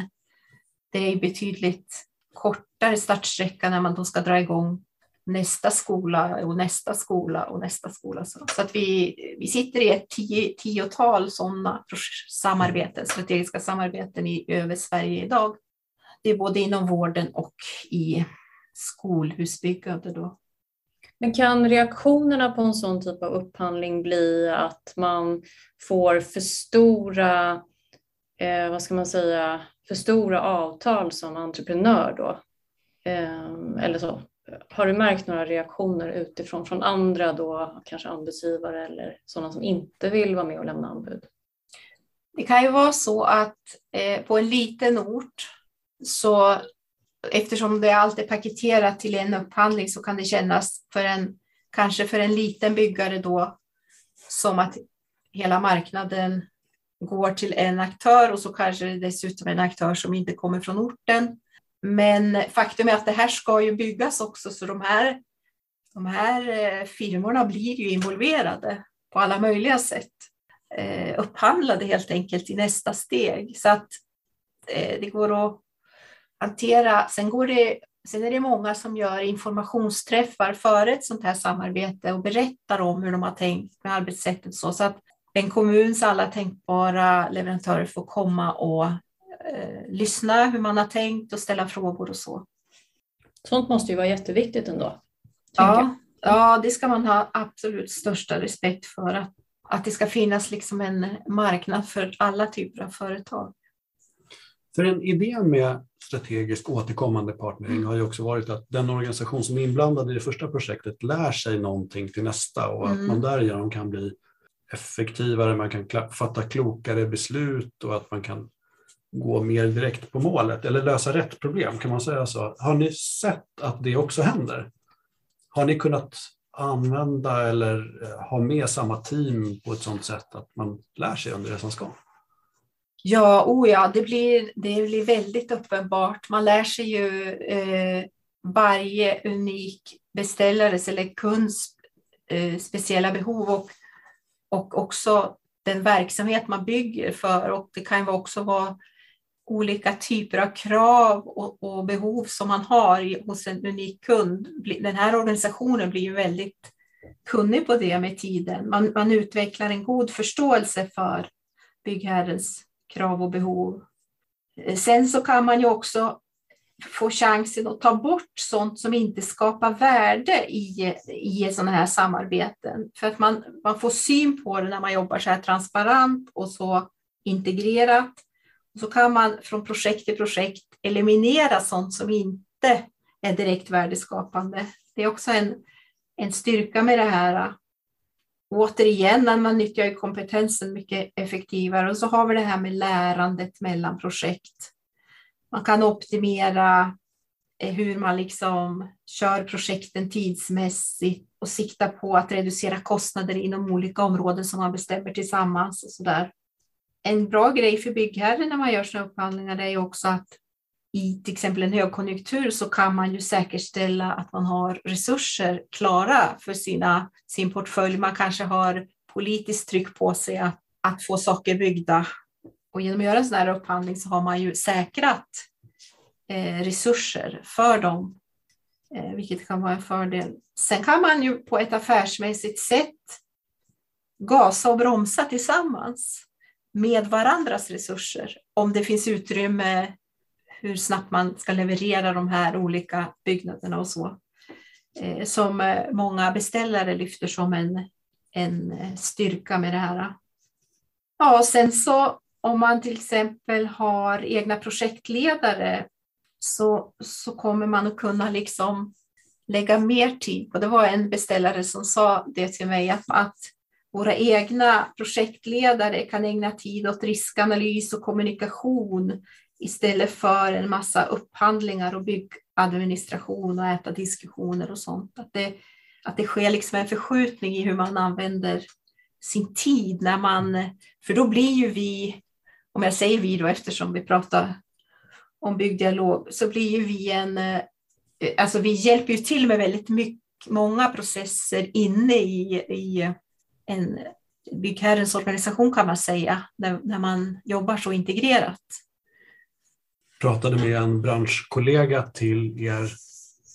det är betydligt kortare startsträcka när man då ska dra igång nästa skola och nästa skola och nästa skola. Så, att vi, vi sitter i ett tio, tiotal sådana samarbeten, strategiska samarbeten i över Sverige idag. Det är både inom vården och i skolhusbyggande. Då. Men kan reaktionerna på en sån typ av upphandling bli att man får för stora, eh, vad ska man säga, för stora avtal som entreprenör då? Eh, eller så. Har du märkt några reaktioner utifrån från andra då, kanske anbudsgivare eller sådana som inte vill vara med och lämna anbud? Det kan ju vara så att eh, på en liten ort så eftersom det allt är paketerat till en upphandling så kan det kännas för en, kanske för en liten byggare då som att hela marknaden går till en aktör och så kanske det dessutom är en aktör som inte kommer från orten. Men faktum är att det här ska ju byggas också så de här, de här eh, firmorna blir ju involverade på alla möjliga sätt. Eh, upphandlade helt enkelt i nästa steg så att eh, det går att hantera. Sen, går det, sen är det många som gör informationsträffar före ett sånt här samarbete och berättar om hur de har tänkt med arbetssättet. Så, så att en kommuns alla tänkbara leverantörer får komma och eh, lyssna hur man har tänkt och ställa frågor och så. Sånt måste ju vara jätteviktigt ändå. Ja, ja, det ska man ha absolut största respekt för. Att att det ska finnas liksom en marknad för alla typer av företag. För en idé med strategisk återkommande partnering har ju också varit att den organisation som är inblandad i det första projektet lär sig någonting till nästa och att Mm. man därigenom kan bli effektivare, man kan fatta klokare beslut och att man kan gå mer direkt på målet eller lösa rätt problem. Kan man säga så? Har ni sett att det också händer? Har ni kunnat använda eller eh, ha med samma team på ett sådant sätt att man lär sig under resans gång? Ja, oh ja det, blir, det blir väldigt uppenbart. Man lär sig ju eh, varje unik beställares eller kunds eh, speciella behov och, och också den verksamhet man bygger för. Och det kan ju också vara olika typer av krav och, och behov som man har i, hos en unik kund. Den här organisationen blir ju väldigt kunnig på det med tiden. Man, man utvecklar en god förståelse för byggherrens krav och behov. Eh, sen så kan man ju också få chansen att ta bort sånt som inte skapar värde i, i sådana här samarbeten. För att man, man får syn på det när man jobbar så här transparent och så integrerat. Och så kan man från projekt till projekt eliminera sånt som inte är direkt värdeskapande. Det är också en, en styrka med det här. Återigen, när man nyttjar kompetensen mycket effektivare. Och så har vi det här med lärandet mellan projekt. Man kan optimera eh, hur man liksom kör projekten tidsmässigt och sikta på att reducera kostnader inom olika områden som man bestämmer tillsammans. och så där. En bra grej för byggherren när man gör sina upphandlingar är ju också att i till exempel en högkonjunktur så kan man ju säkerställa att man har resurser klara för sina, sin portfölj. Man kanske har politiskt tryck på sig att, att få saker byggda. Och genom att göra en sån här upphandling så har man ju säkrat eh, resurser för dem, eh, vilket kan vara en fördel. Sen kan man ju på ett affärsmässigt sätt gasa och bromsa tillsammans med varandras resurser om det finns utrymme hur snabbt man ska leverera de här olika byggnaderna och så. Eh, som eh, många beställare lyfter som en, en eh, styrka med det här. Ja, och sen så om man till exempel har egna projektledare så, så kommer man att kunna liksom lägga mer tid på. Det var en beställare som sa det till mig att, att våra egna projektledare kan ägna tid åt riskanalys och kommunikation istället för en massa upphandlingar och byggadministration och äta diskussioner och sånt. Att det, att det sker liksom en förskjutning i hur man använder sin tid när man, för då blir ju vi, om jag säger vi då eftersom vi pratar om byggdialog, så blir ju vi en, eh, alltså vi hjälper ju till med väldigt mycket, många processer inne i, i en byggherrens organisation kan man säga, när, när man jobbar så integrerat Jag pratade med en branschkollega till er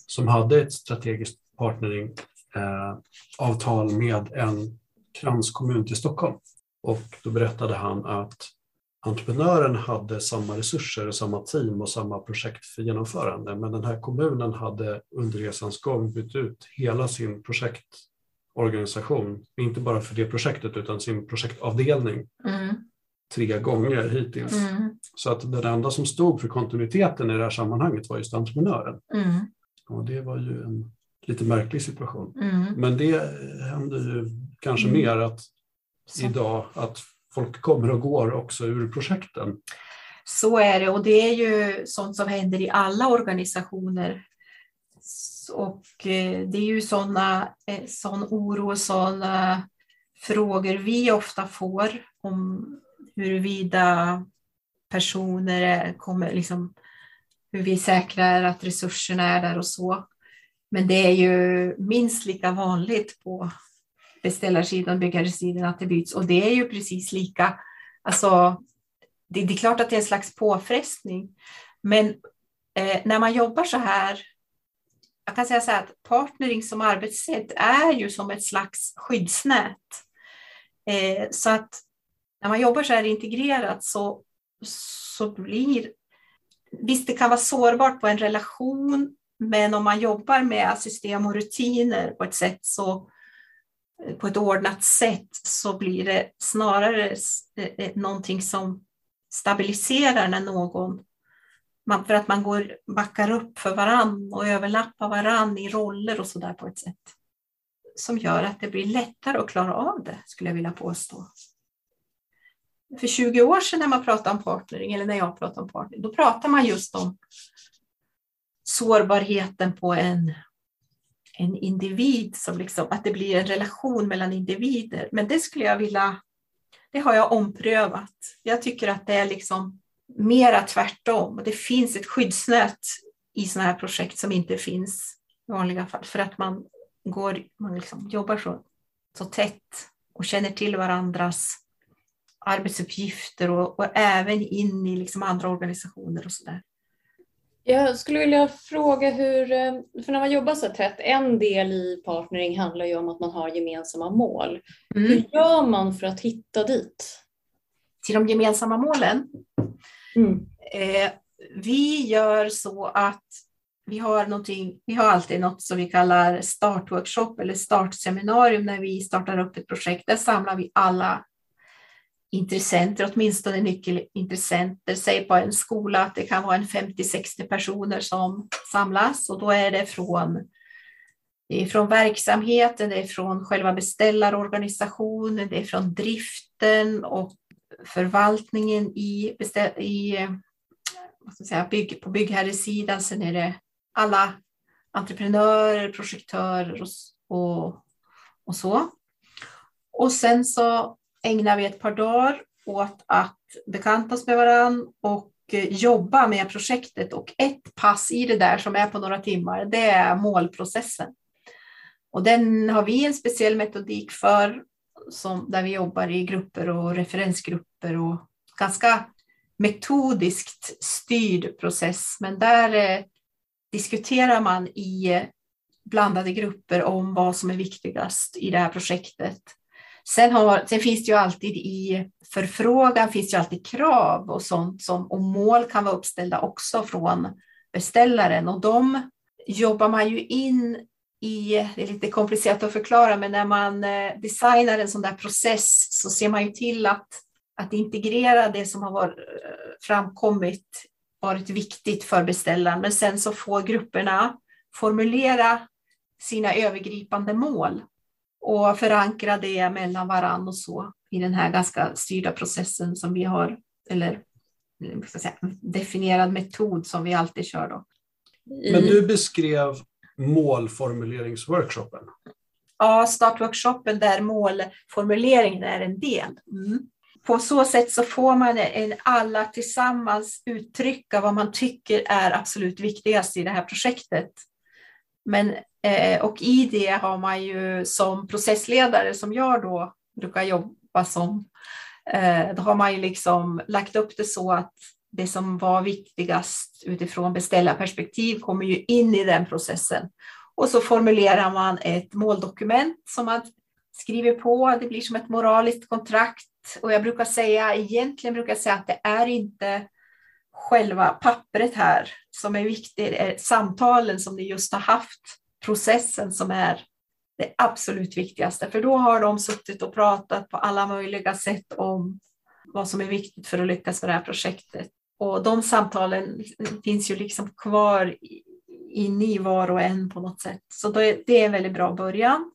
som hade ett strategiskt partneringavtal eh, med en kranskommun till Stockholm. Och då berättade han att entreprenören hade samma resurser, och samma team och samma projekt för genomförande. Men den här kommunen hade under resans gång bytt ut hela sin projekt projektorganisation, inte bara för det projektet utan sin projektavdelning. Mm tre gånger hittills. Mm. Så att den enda som stod för kontinuiteten i det här sammanhanget var just entreprenören. Mm. Och det var ju en lite märklig situation. Mm. Men det händer ju kanske mer att Så. idag att folk kommer och går också ur projekten. Så är det och det är ju sånt som händer i alla organisationer. Och eh, det är ju sådana eh, sån oro och sådana frågor vi ofta får om huruvida personer kommer, liksom, hur vi säkrar att resurserna är där och så. Men det är ju minst lika vanligt på beställarsidan byggarsidan att det byts och det är ju precis lika. Alltså, det, det är klart att det är en slags påfrestning, men eh, när man jobbar så här jag kan säga så här att partnering som arbetssätt är ju som ett slags skyddsnät. Eh, så att när man jobbar så här integrerat så, så blir... Visst, det kan vara sårbart på en relation, men om man jobbar med system och rutiner på ett sätt så, på ett ordnat sätt så blir det snarare eh, eh, någonting som stabiliserar när någon man, för att man går, backar upp för varann och överlappar varann i roller och sådär på ett sätt som gör att det blir lättare att klara av det, skulle jag vilja påstå. För 20 år sedan när man pratade om partnering, eller när jag pratade om partnering, då pratade man just om sårbarheten på en, en individ, som liksom, att det blir en relation mellan individer. Men det skulle jag vilja, det har jag omprövat. Jag tycker att det är liksom mera tvärtom. Det finns ett skyddsnät i sådana här projekt som inte finns i vanliga fall, för att man, går, man liksom jobbar så, så tätt och känner till varandras arbetsuppgifter och, och även in i liksom andra organisationer och sådär. Jag skulle vilja fråga hur, eh, för när man jobbar så tätt, en del i partnering handlar ju om att man har gemensamma mål. Mm. Hur gör man för att hitta dit? Till de gemensamma målen? Mm. Eh, vi gör så att vi har, någonting, vi har alltid något som vi kallar startworkshop eller startseminarium när vi startar upp ett projekt. Där samlar vi alla intressenter, åtminstone nyckelintressenter. Säg på en skola att det kan vara en 50-60 personer som samlas och då är det från, det är från verksamheten, det är från själva beställarorganisationen, det är från driften och förvaltningen i, i vad ska säga, bygg, på byggherresidan. Sen är det alla entreprenörer, projektörer och, och, och så. Och sen så ägnar vi ett par dagar åt att bekanta oss med varandra och eh, jobba med projektet. Och ett pass i det där som är på några timmar, det är målprocessen. Och den har vi en speciell metodik för, som, där vi jobbar i grupper och referensgrupper och ganska metodiskt styrd process. Men där eh, diskuterar man i eh, blandade grupper om vad som är viktigast i det här projektet. Sen, har, sen finns det ju alltid i förfrågan finns det alltid krav och sånt som, och mål kan vara uppställda också från beställaren och de jobbar man ju in i, det är lite komplicerat att förklara, men när man eh, designar en sån där process så ser man ju till att, att integrera det som har varit, eh, framkommit varit viktigt för beställaren, men sen så får grupperna formulera sina övergripande mål och förankra det mellan varann och så i den här ganska styrda processen som vi har, eller säga, definierad metod som vi alltid kör. Då. Men du beskrev målformuleringsworkshopen. Ja, startworkshopen där målformuleringen är en del. Mm. På så sätt så får man en, alla tillsammans uttrycka vad man tycker är absolut viktigast i det här projektet. Men Eh, och i det har man ju som processledare, som jag då brukar jobba som, eh, då har man ju liksom lagt upp det så att det som var viktigast utifrån beställarperspektiv kommer ju in i den processen. Och så formulerar man ett måldokument som man skriver på. Det blir som ett moraliskt kontrakt. Och jag brukar säga, egentligen brukar jag säga att det är inte själva pappret här som är viktigt, det är samtalen som ni just har haft processen som är det absolut viktigaste. För då har de suttit och pratat på alla möjliga sätt om vad som är viktigt för att lyckas med det här projektet. Och de samtalen finns ju liksom kvar inne i var och en på något sätt. Så det är en väldigt bra början.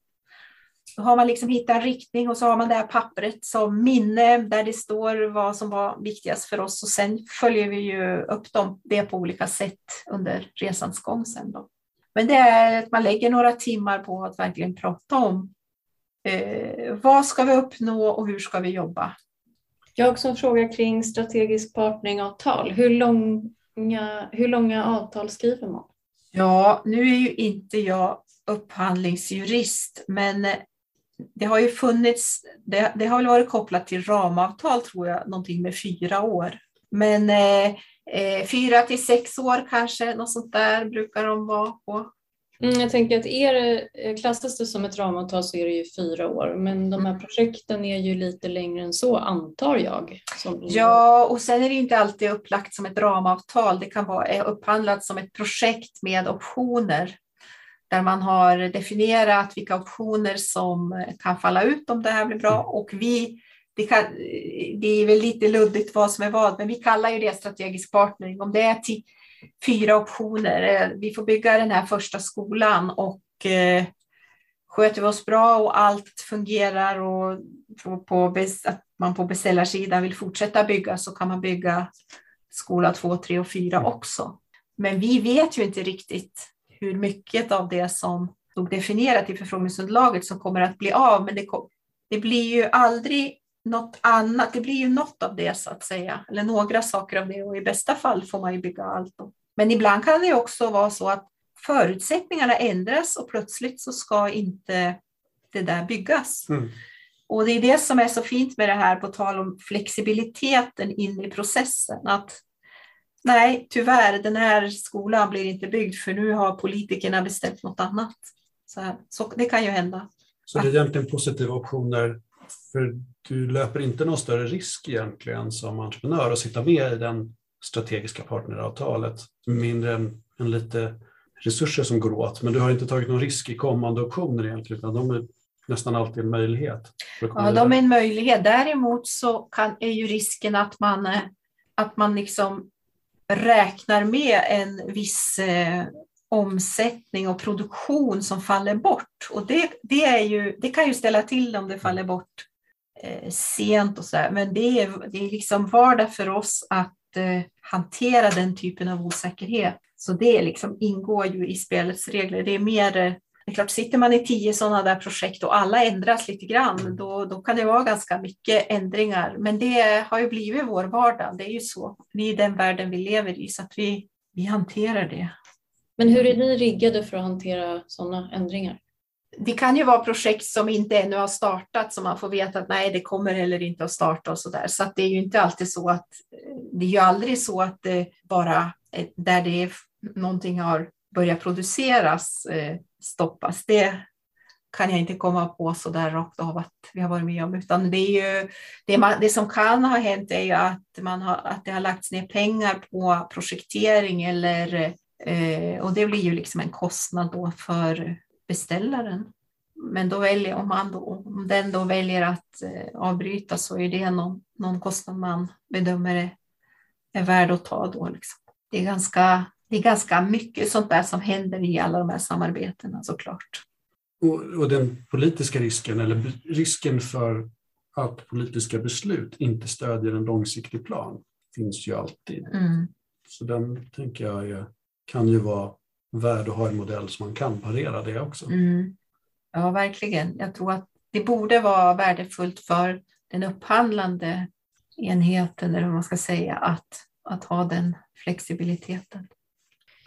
Då har man liksom hittat en riktning och så har man det här pappret som minne där det står vad som var viktigast för oss och sen följer vi ju upp dem, det på olika sätt under resans gång sen då. Men det är att man lägger några timmar på att verkligen prata om eh, vad ska vi uppnå och hur ska vi jobba? Jag som frågar kring strategisk partneringavtal. Hur långa, hur långa avtal skriver man? Ja, nu är ju inte jag upphandlingsjurist, men eh, det har ju funnits, det, det har varit kopplat till ramavtal tror jag, någonting med fyra år. Men eh, eh, fyra till sex år kanske, något sånt där brukar de vara på. Mm, jag tänker att det, eh, klassas det som ett ramavtal så är det ju fyra år, men de här mm. projekten är ju lite längre än så antar jag. Ja, och sen är det inte alltid upplagt som ett ramavtal. Det kan vara upphandlat som ett projekt med optioner där man har definierat vilka optioner som kan falla ut om det här blir bra. Och vi, det, kan, det är väl lite luddigt vad som är vad, men vi kallar ju det strategisk partnering. Om det är fyra optioner, eh, vi får bygga den här första skolan och eh, sköter vi oss bra och allt fungerar och på, att man på beställarsidan vill fortsätta bygga så kan man bygga skola 2, 3 och 4 också. Men vi vet ju inte riktigt hur mycket av det som stod definierat i förfrågningsunderlaget som kommer att bli av. Men det, det blir ju aldrig något annat. Det blir ju något av det så att säga, eller några saker av det och i bästa fall får man ju bygga allt. Men ibland kan det också vara så att förutsättningarna ändras och plötsligt så ska inte det där byggas. Mm. Och det är det som är så fint med det här, på tal om flexibiliteten in i processen. Att nej, tyvärr, den här skolan blir inte byggd för nu har politikerna bestämt något annat. Så, så det kan ju hända. Så det är egentligen positiva optioner, för du löper inte någon större risk egentligen som entreprenör att sitta med i den strategiska partneravtalet, mindre än, än lite resurser som går åt, men du har inte tagit någon risk i kommande optioner egentligen, utan de är nästan alltid en möjlighet. Ja, de är en möjlighet. Däremot så kan, är ju risken att man, eh, att man liksom räknar med en viss eh, omsättning och produktion som faller bort. Och det, det, är ju, det kan ju ställa till om det faller bort sent och så där. Men det är, det är liksom vardag för oss att eh, hantera den typen av osäkerhet. Så det liksom ingår ju i spelets regler. Det är mer eh, det är klart, sitter man i tio sådana där projekt och alla ändras lite grann, då, då kan det vara ganska mycket ändringar. Men det har ju blivit vår vardag, det är ju så. Det är den världen vi lever i, så att vi, vi hanterar det. Men hur är ni riggade för att hantera sådana ändringar? Det kan ju vara projekt som inte ännu har startat, som man får veta att nej, det kommer heller inte att starta och så där. Så att det är ju inte alltid så att, det är ju aldrig så att det bara, där det är, någonting har börjat produceras, eh, stoppas. Det kan jag inte komma på så där rakt av att vi har varit med om, utan det är ju det, man, det som kan ha hänt är ju att, man har, att det har lagts ner pengar på projektering eller eh, och det blir ju liksom en kostnad då för beställaren. Men då väljer, om, man då, om den då väljer att eh, avbryta så är det någon, någon kostnad man bedömer är, är värd att ta då. Liksom. Det är ganska det är ganska mycket sånt där som händer i alla de här samarbetena såklart. Och, och den politiska risken, eller risken för att politiska beslut inte stödjer en långsiktig plan, finns ju alltid. Mm. Så den tänker jag kan ju vara värd att ha en modell som man kan parera det också. Mm. Ja, verkligen. Jag tror att det borde vara värdefullt för den upphandlande enheten, eller vad man ska säga, att, att ha den flexibiliteten.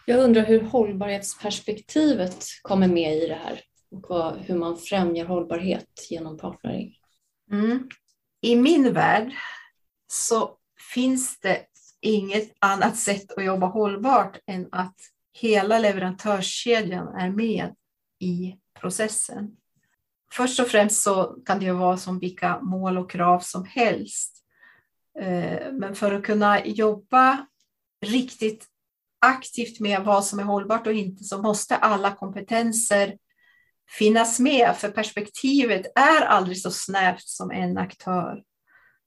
Jag undrar hur hållbarhetsperspektivet kommer med i det här och vad, hur man främjar hållbarhet genom partnering. Mm. I min värld så finns det inget annat sätt att jobba hållbart än att hela leverantörskedjan är med i processen. Först och främst så kan det ju vara som vilka mål och krav som helst. Eh, men för att kunna jobba riktigt aktivt med vad som är hållbart och inte så måste alla kompetenser finnas med för perspektivet är aldrig så snävt som en aktör.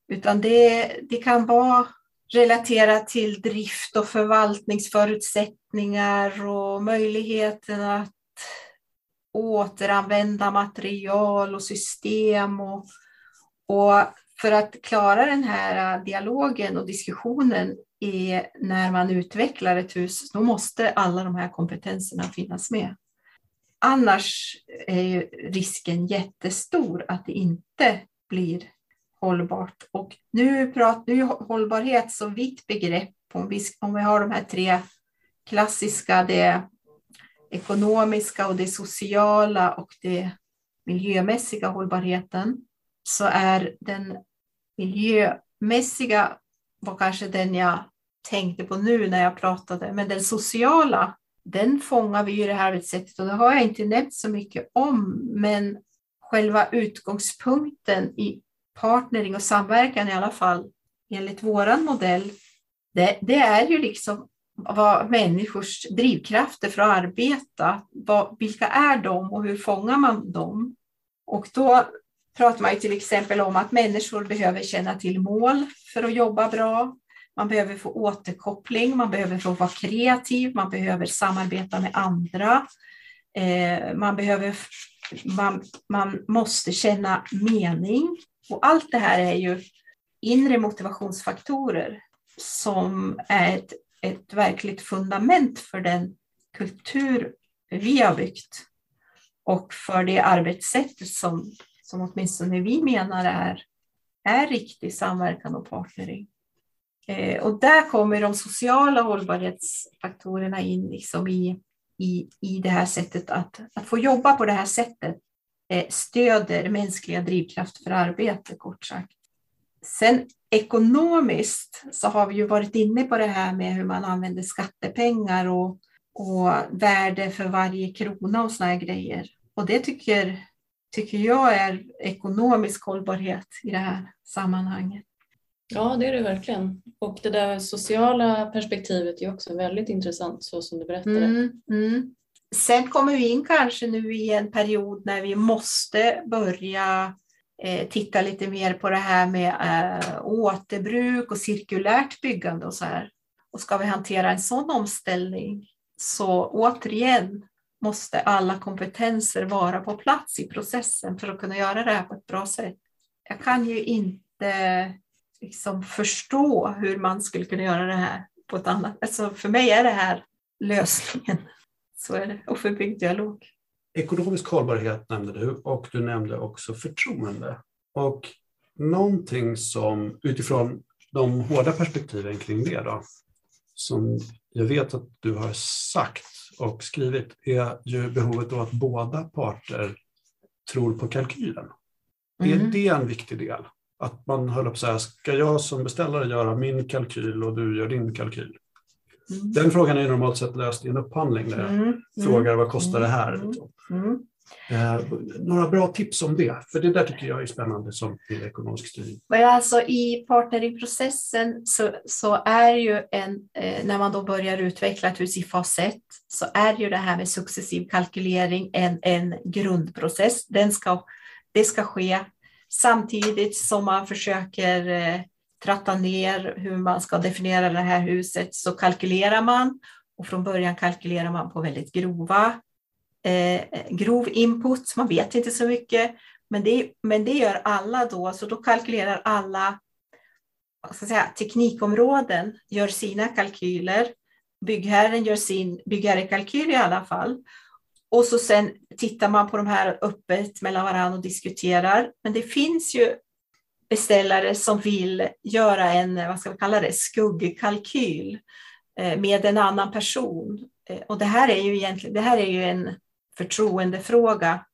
Utan det, det kan vara relaterat till drift och förvaltningsförutsättningar och möjligheten att återanvända material och system. Och, och för att klara den här äh, dialogen och diskussionen är när man utvecklar ett hus, då måste alla de här kompetenserna finnas med. Annars är ju risken jättestor att det inte blir hållbart. Och nu pratar nu hållbarhet så vitt begrepp. Om vi, om vi har de här tre klassiska, det ekonomiska och det sociala och det miljömässiga hållbarheten, så är den miljömässiga var kanske den jag tänkte på nu när jag pratade, men den sociala, den fångar vi i det här sättet och det har jag inte nämnt så mycket om, men själva utgångspunkten i partnering och samverkan i alla fall enligt våran modell, det, det är ju liksom vad människors drivkrafter för att arbeta, vad, vilka är de och hur fångar man dem? Och då pratar man ju till exempel om att människor behöver känna till mål för att jobba bra. Man behöver få återkoppling, man behöver få vara kreativ, man behöver samarbeta med andra. Eh, man, behöver, man, man måste känna mening. Och allt det här är ju inre motivationsfaktorer som är ett, ett verkligt fundament för den kultur vi har byggt och för det arbetssätt som, som åtminstone vi menar är, är riktig samverkan och partnering. Eh, och där kommer de sociala hållbarhetsfaktorerna in liksom i, i, i det här sättet att, att få jobba på det här sättet stöder mänskliga drivkrafter för arbete, kort sagt. Sen ekonomiskt så har vi ju varit inne på det här med hur man använder skattepengar och, och värde för varje krona och såna här grejer. Och det tycker, tycker jag är ekonomisk hållbarhet i det här sammanhanget. Ja, det är det verkligen. Och det där sociala perspektivet är också väldigt intressant så som du berättade. Mm, mm. Sen kommer vi in kanske nu i en period när vi måste börja eh, titta lite mer på det här med eh, återbruk och cirkulärt byggande och så här. Och ska vi hantera en sån omställning så återigen måste alla kompetenser vara på plats i processen för att kunna göra det här på ett bra sätt. Jag kan ju inte liksom förstå hur man skulle kunna göra det här på ett annat alltså För mig är det här lösningen. Så är det. Och för byggdialog. Ekonomisk hållbarhet nämnde du och du nämnde också förtroende. Och någonting som utifrån de hårda perspektiven kring det då, som jag vet att du har sagt och skrivit är ju behovet av att båda parter tror på kalkylen. Mm. Är det en viktig del? Att man höll på så här, ska jag som beställare göra min kalkyl och du gör din kalkyl? Mm. Den frågan är normalt sett löst i en upphandling där jag mm. mm. frågar vad kostar det här? Mm. Liksom. Mm. Eh, några bra tips om det? För det där tycker jag är spännande som till ekonomisk styrning. alltså, I partneringprocessen så, så är ju en, eh, när man då börjar utveckla ett hus i fas 1, så är ju det här med successiv kalkylering en, en grundprocess. Den ska, det ska ske samtidigt som man försöker eh, tratta ner hur man ska definiera det här huset så kalkylerar man. Och från början kalkylerar man på väldigt grova eh, grov input, man vet inte så mycket, men det, men det gör alla då, så då kalkylerar alla ska säga, teknikområden, gör sina kalkyler, byggherren gör sin byggherrekalkyl i alla fall. Och så sen tittar man på de här öppet mellan varandra och diskuterar. Men det finns ju beställare som vill göra en, eh, vad ska vi kalla det, skuggkalkyl eh, med en annan person. Eh, och det här är ju egentligen, det här är ju en förtroendefråga.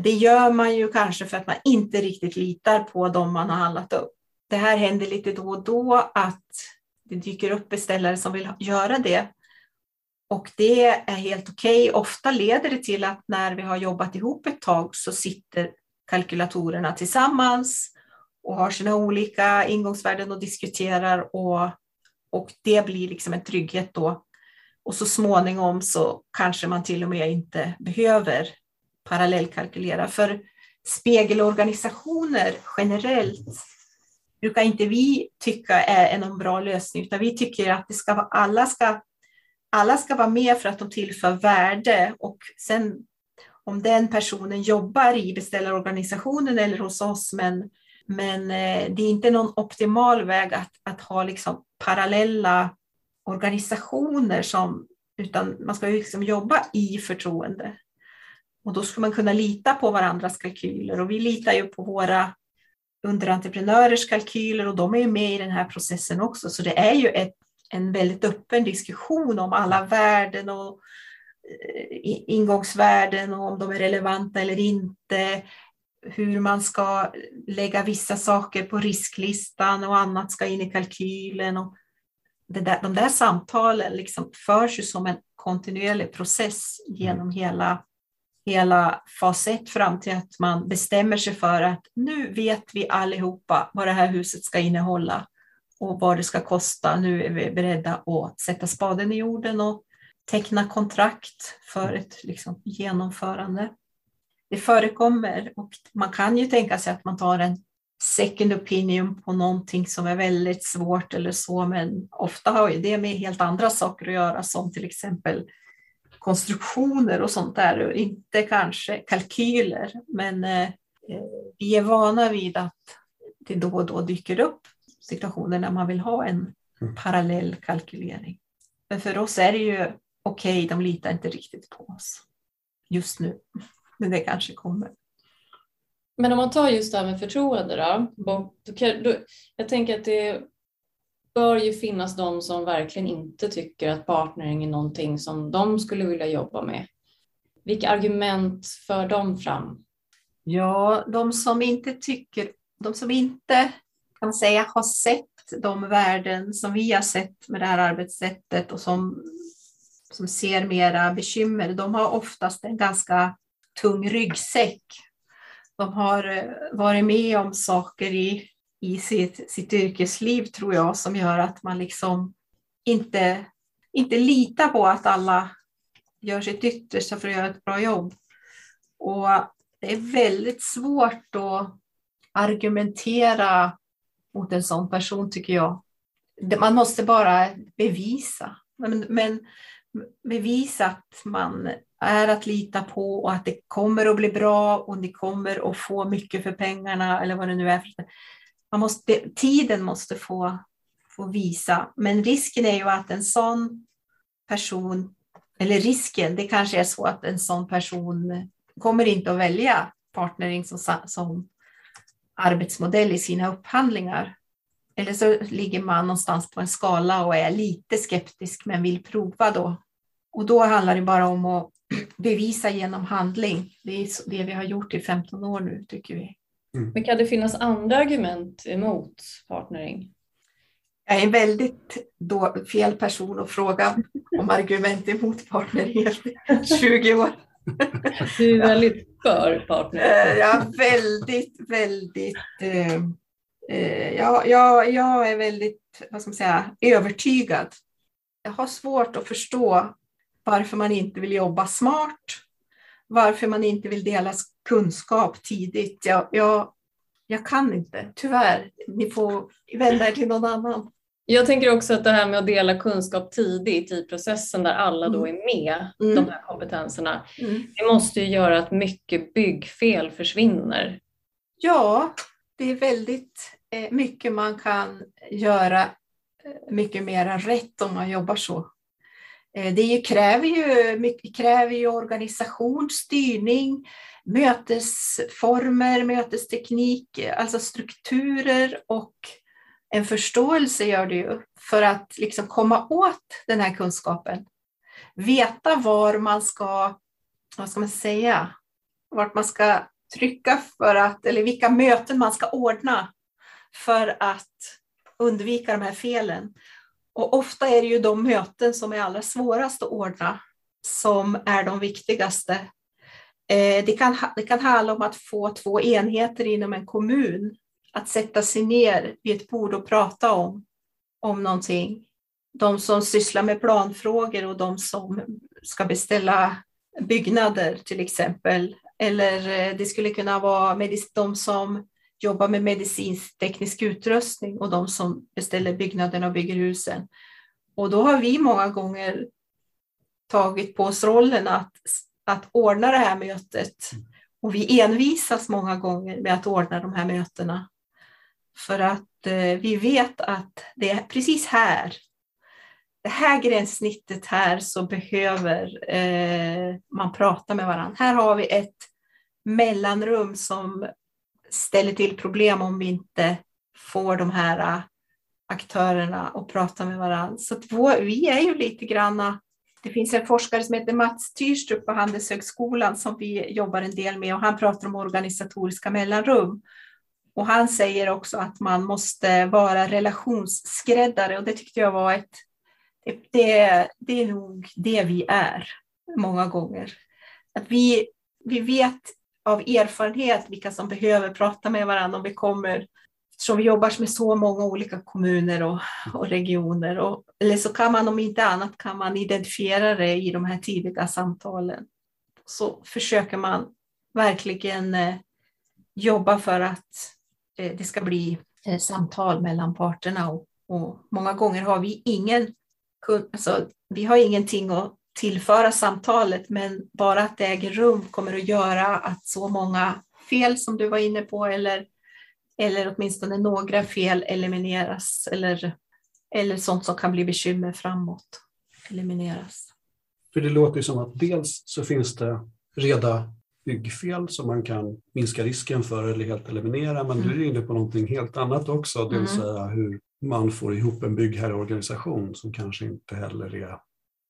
Det gör man ju kanske för att man inte riktigt litar på dem man har handlat upp. Det här händer lite då och då att det dyker upp beställare som vill göra det. Och det är helt okej. Okay. Ofta leder det till att när vi har jobbat ihop ett tag så sitter kalkylatorerna tillsammans och har sina olika ingångsvärden och diskuterar och, och det blir liksom en trygghet då och så småningom så kanske man till och med inte behöver parallellkalkylera. För spegelorganisationer generellt brukar inte vi tycka är en bra lösning, utan vi tycker att det ska vara, alla, ska, alla ska vara med för att de tillför värde och sen om den personen jobbar i beställarorganisationen eller hos oss, men, men eh, det är inte någon optimal väg att, att ha liksom parallella organisationer som, utan man ska ju liksom jobba i förtroende. Och då ska man kunna lita på varandras kalkyler och vi litar ju på våra underentreprenörers kalkyler och de är ju med i den här processen också. Så det är ju ett, en väldigt öppen diskussion om alla värden och ingångsvärden och om de är relevanta eller inte. Hur man ska lägga vissa saker på risklistan och annat ska in i kalkylen. Och det där, de där samtalen liksom förs ju som en kontinuerlig process genom mm. hela, hela fas 1 fram till att man bestämmer sig för att nu vet vi allihopa vad det här huset ska innehålla och vad det ska kosta. Nu är vi beredda att sätta spaden i jorden och teckna kontrakt för ett liksom, genomförande. Det förekommer och man kan ju tänka sig att man tar en second opinion på någonting som är väldigt svårt eller så, men ofta har ju det med helt andra saker att göra som till exempel konstruktioner och sånt där och inte kanske kalkyler. Men eh, vi är vana vid att det då och då dyker upp situationer när man vill ha en mm. parallell kalkylering. Men för oss är det ju okej, okay, de litar inte riktigt på oss just nu. Men det kanske kommer. Men om man tar just det här med förtroende då, då, då, jag tänker att det bör ju finnas de som verkligen inte tycker att partnering är någonting som de skulle vilja jobba med. Vilka argument för de fram? Ja, de som inte tycker, de som inte kan säga har sett de värden som vi har sett med det här arbetssättet och som, som ser mera bekymmer, de har oftast en ganska tung ryggsäck. De har eh, varit med om saker i, i sitt, sitt yrkesliv tror jag som gör att man liksom inte, inte litar på att alla gör sitt yttersta för att göra ett bra jobb. Och det är väldigt svårt att argumentera mot en sån person tycker jag. Man måste bara bevisa, men, men bevisa att man är att lita på och att det kommer att bli bra och ni kommer att få mycket för pengarna eller vad det nu är. Man måste, tiden måste få, få visa, men risken är ju att en sån person, eller risken, det kanske är så att en sån person kommer inte att välja partnering som, som arbetsmodell i sina upphandlingar. Eller så ligger man någonstans på en skala och är lite skeptisk men vill prova då. Och då handlar det bara om att bevisa genom handling. Det är det vi har gjort i 15 år nu tycker vi. Mm. Men kan det finnas andra argument emot partnering? Jag är en väldigt då, fel person att fråga om argument emot partnering efter 20 år. Du är väldigt för partner. Eh, jag är väldigt, väldigt... Eh, jag, jag, jag är väldigt, vad ska man säga, övertygad. Jag har svårt att förstå varför man inte vill jobba smart, varför man inte vill dela kunskap tidigt. Jag, jag, jag kan inte, tyvärr. Ni får vända er till någon annan. Jag tänker också att det här med att dela kunskap tidigt i processen där alla då mm. är med, mm. de här kompetenserna, mm. det måste ju göra att mycket byggfel försvinner. Ja, det är väldigt eh, Eh, mycket man kan göra eh, mycket mera rätt om man jobbar så. Eh, det kräver ju, kräver ju organisation, styrning, mötesformer, mötesteknik, alltså strukturer och en förståelse gör det ju för att liksom komma åt den här kunskapen. Veta var man ska, vad ska man säga, vart man ska trycka för att, eller vilka möten man ska ordna för att undvika de här felen. Och ofta är det ju de möten som är allra svårast att ordna som är de viktigaste. Eh, det kan, det kan handla om att få två enheter inom en kommun att sätta sig ner vid ett bord och prata om, om någonting. De som sysslar med planfrågor och de som ska beställa byggnader till exempel. Eller eh, det skulle kunna vara de som jobbar med medicinsk teknisk utrustning och de som beställer byggnaderna och bygger husen. Och då har vi många gånger tagit på oss rollen att, att ordna det här mötet. Och vi envisas många gånger med att ordna de här mötena. För att eh, vi vet att det är precis här, det här gränssnittet här, så behöver eh, man prata med varandra. Här har vi ett mellanrum som ställer till problem om vi inte får de här äh, aktörerna att prata med varandra. Så vår, vi är ju lite granna det finns en forskare som heter Mats Tyrstrup på Handelshögskolan som vi jobbar en del med och han pratar om organisatoriska mellanrum. Och han säger också att man måste vara relationsskräddare och det tyckte jag var ett... Det, det är nog det vi är många gånger. Att vi, vi vet av erfarenhet vilka som behöver prata med varandra om vi kommer eftersom vi jobbar med så många olika kommuner och, och regioner. Och, eller så kan man om inte annat kan man identifiera det i de här tidiga samtalen. Så försöker man verkligen eh, jobba för att eh, det ska bli eh, samtal mellan parterna. Och, och, många gånger har vi ingen alltså, vi har ingenting att tillföra samtalet, men bara att det äger rum kommer att göra att så många fel som du var inne på, eller, eller åtminstone några fel elimineras, eller, eller sånt som kan bli bekymmer framåt elimineras. För det låter ju som att dels så finns det reda byggfel som man kan minska risken för eller helt eliminera, men mm. du är inne på någonting helt annat också, det vill mm. säga hur man får ihop en byggherreorganisation som kanske inte heller är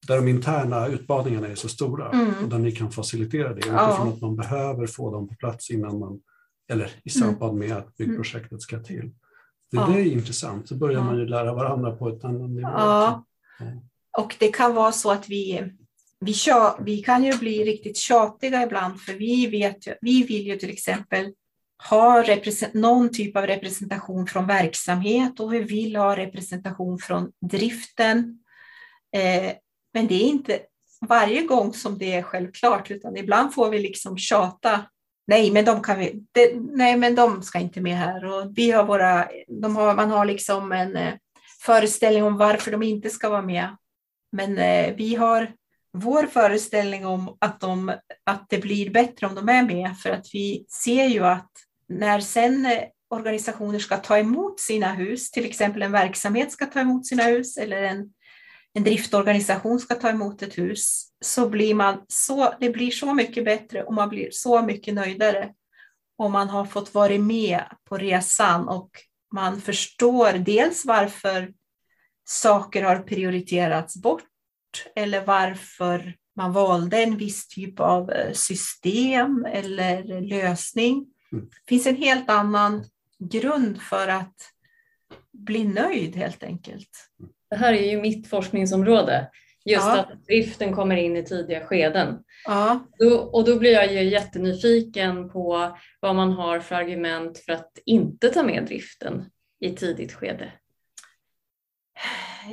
där de interna utmaningarna är så stora mm. och där ni kan facilitera det ja. utifrån att man behöver få dem på plats innan man, eller i mm. samband med att byggprojektet ska till. Det, ja. det är intressant, så börjar ja. man ju lära varandra på ett annat nivå. Ja. Och det kan vara så att vi, vi, tja, vi kan ju bli riktigt tjatiga ibland för vi, vet, vi vill ju till exempel ha någon typ av representation från verksamhet och vi vill ha representation från driften. Eh, men det är inte varje gång som det är självklart, utan ibland får vi liksom tjata. Nej, men de, kan vi, det, nej, men de ska inte med här. Och vi har våra, de har, man har liksom en eh, föreställning om varför de inte ska vara med. Men eh, vi har vår föreställning om att, de, att det blir bättre om de är med, för att vi ser ju att när sen eh, organisationer ska ta emot sina hus, till exempel en verksamhet ska ta emot sina hus eller en, en driftorganisation ska ta emot ett hus, så blir man så, det blir så mycket bättre och man blir så mycket nöjdare om man har fått vara med på resan och man förstår dels varför saker har prioriterats bort eller varför man valde en viss typ av eh, system eller lösning. Det finns en helt annan grund för att bli nöjd helt enkelt. Det här är ju mitt forskningsområde. Just ja. att driften kommer in i tidiga skeden. Ja. Då, och då blir jag ju jättenyfiken på vad man har för argument för att inte ta med driften i tidigt skede.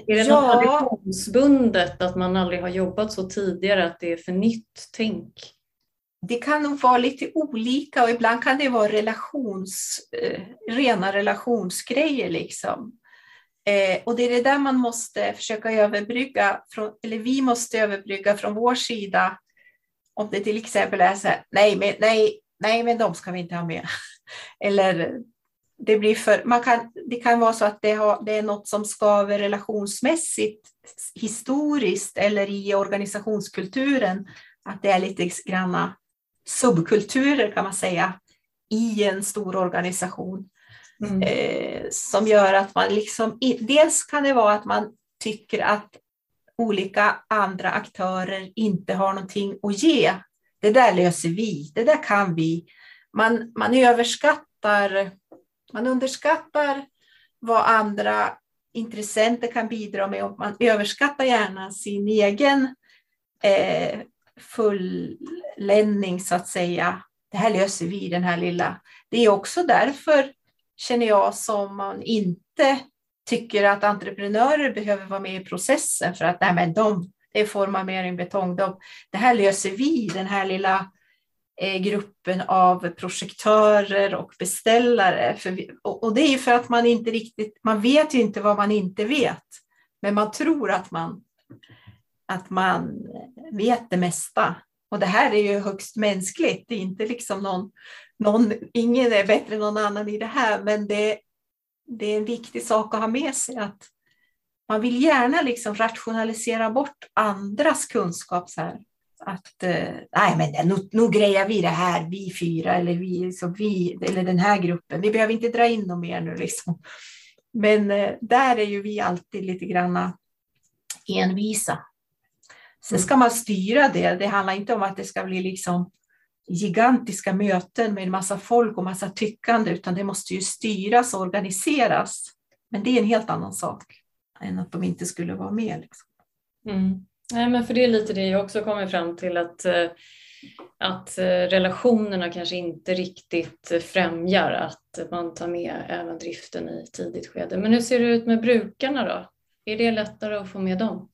Är det ja. något traditionsbundet att man aldrig har jobbat så tidigare att det är för nytt tänk? det kan nog vara lite olika och ibland kan det vara relations, eh, rena relationsgrejer. Liksom. Eh, och det är det där man måste försöka överbrygga, från, eller vi måste överbrygga från vår sida. Om det till exempel är så här, nej, men, nej, nej, men de ska vi inte ha med. eller det blir för, man kan, det kan vara så att det, har, det är något som skaver relationsmässigt, historiskt eller i organisationskulturen, att det är lite granna subkulturer kan man säga i en stor organisation. Mm. Eh, som gör att man liksom, dels kan det vara att man tycker att olika andra aktörer inte har någonting att ge. Det där löser vi, det där kan vi. Man, man överskattar, man underskattar vad andra intressenter kan bidra med och man överskattar gärna sin egen eh, fulländning så att säga. Det här löser vi, den här lilla. Det är också därför, känner jag, som man inte tycker att entreprenörer behöver vara med i processen för att nej, men de, det är formamering, betong. De, det här löser vi, den här lilla eh, gruppen av projektörer och beställare. För vi, och, och, det är ju för att man inte riktigt, man vet ju inte vad man inte vet. Men man tror att man att man vet det mesta. Och det här är ju högst mänskligt. Det är inte liksom någon, någon ingen är bättre än någon annan i det här, men det, det är en viktig sak att ha med sig att man vill gärna liksom rationalisera bort andras kunskap. Så här. Att eh, nej, men nu, nu grejar vi det här, vi fyra eller vi, så vi eller den här gruppen. Vi behöver inte dra in dem mer nu. Liksom. Men eh, där är ju vi alltid lite granna envisa. Sen ska man styra det. Det handlar inte om att det ska bli liksom gigantiska möten med en massa folk och massa tyckande, utan det måste ju styras och organiseras. Men det är en helt annan sak än att de inte skulle vara med. Liksom. Mm. Nej, men för det är lite det jag också kommer fram till att eh, att relationerna kanske inte riktigt främjar att man tar med även driften i tidigt skede. Men hur ser det ut med brukarna då? Är det lättare att få med dem?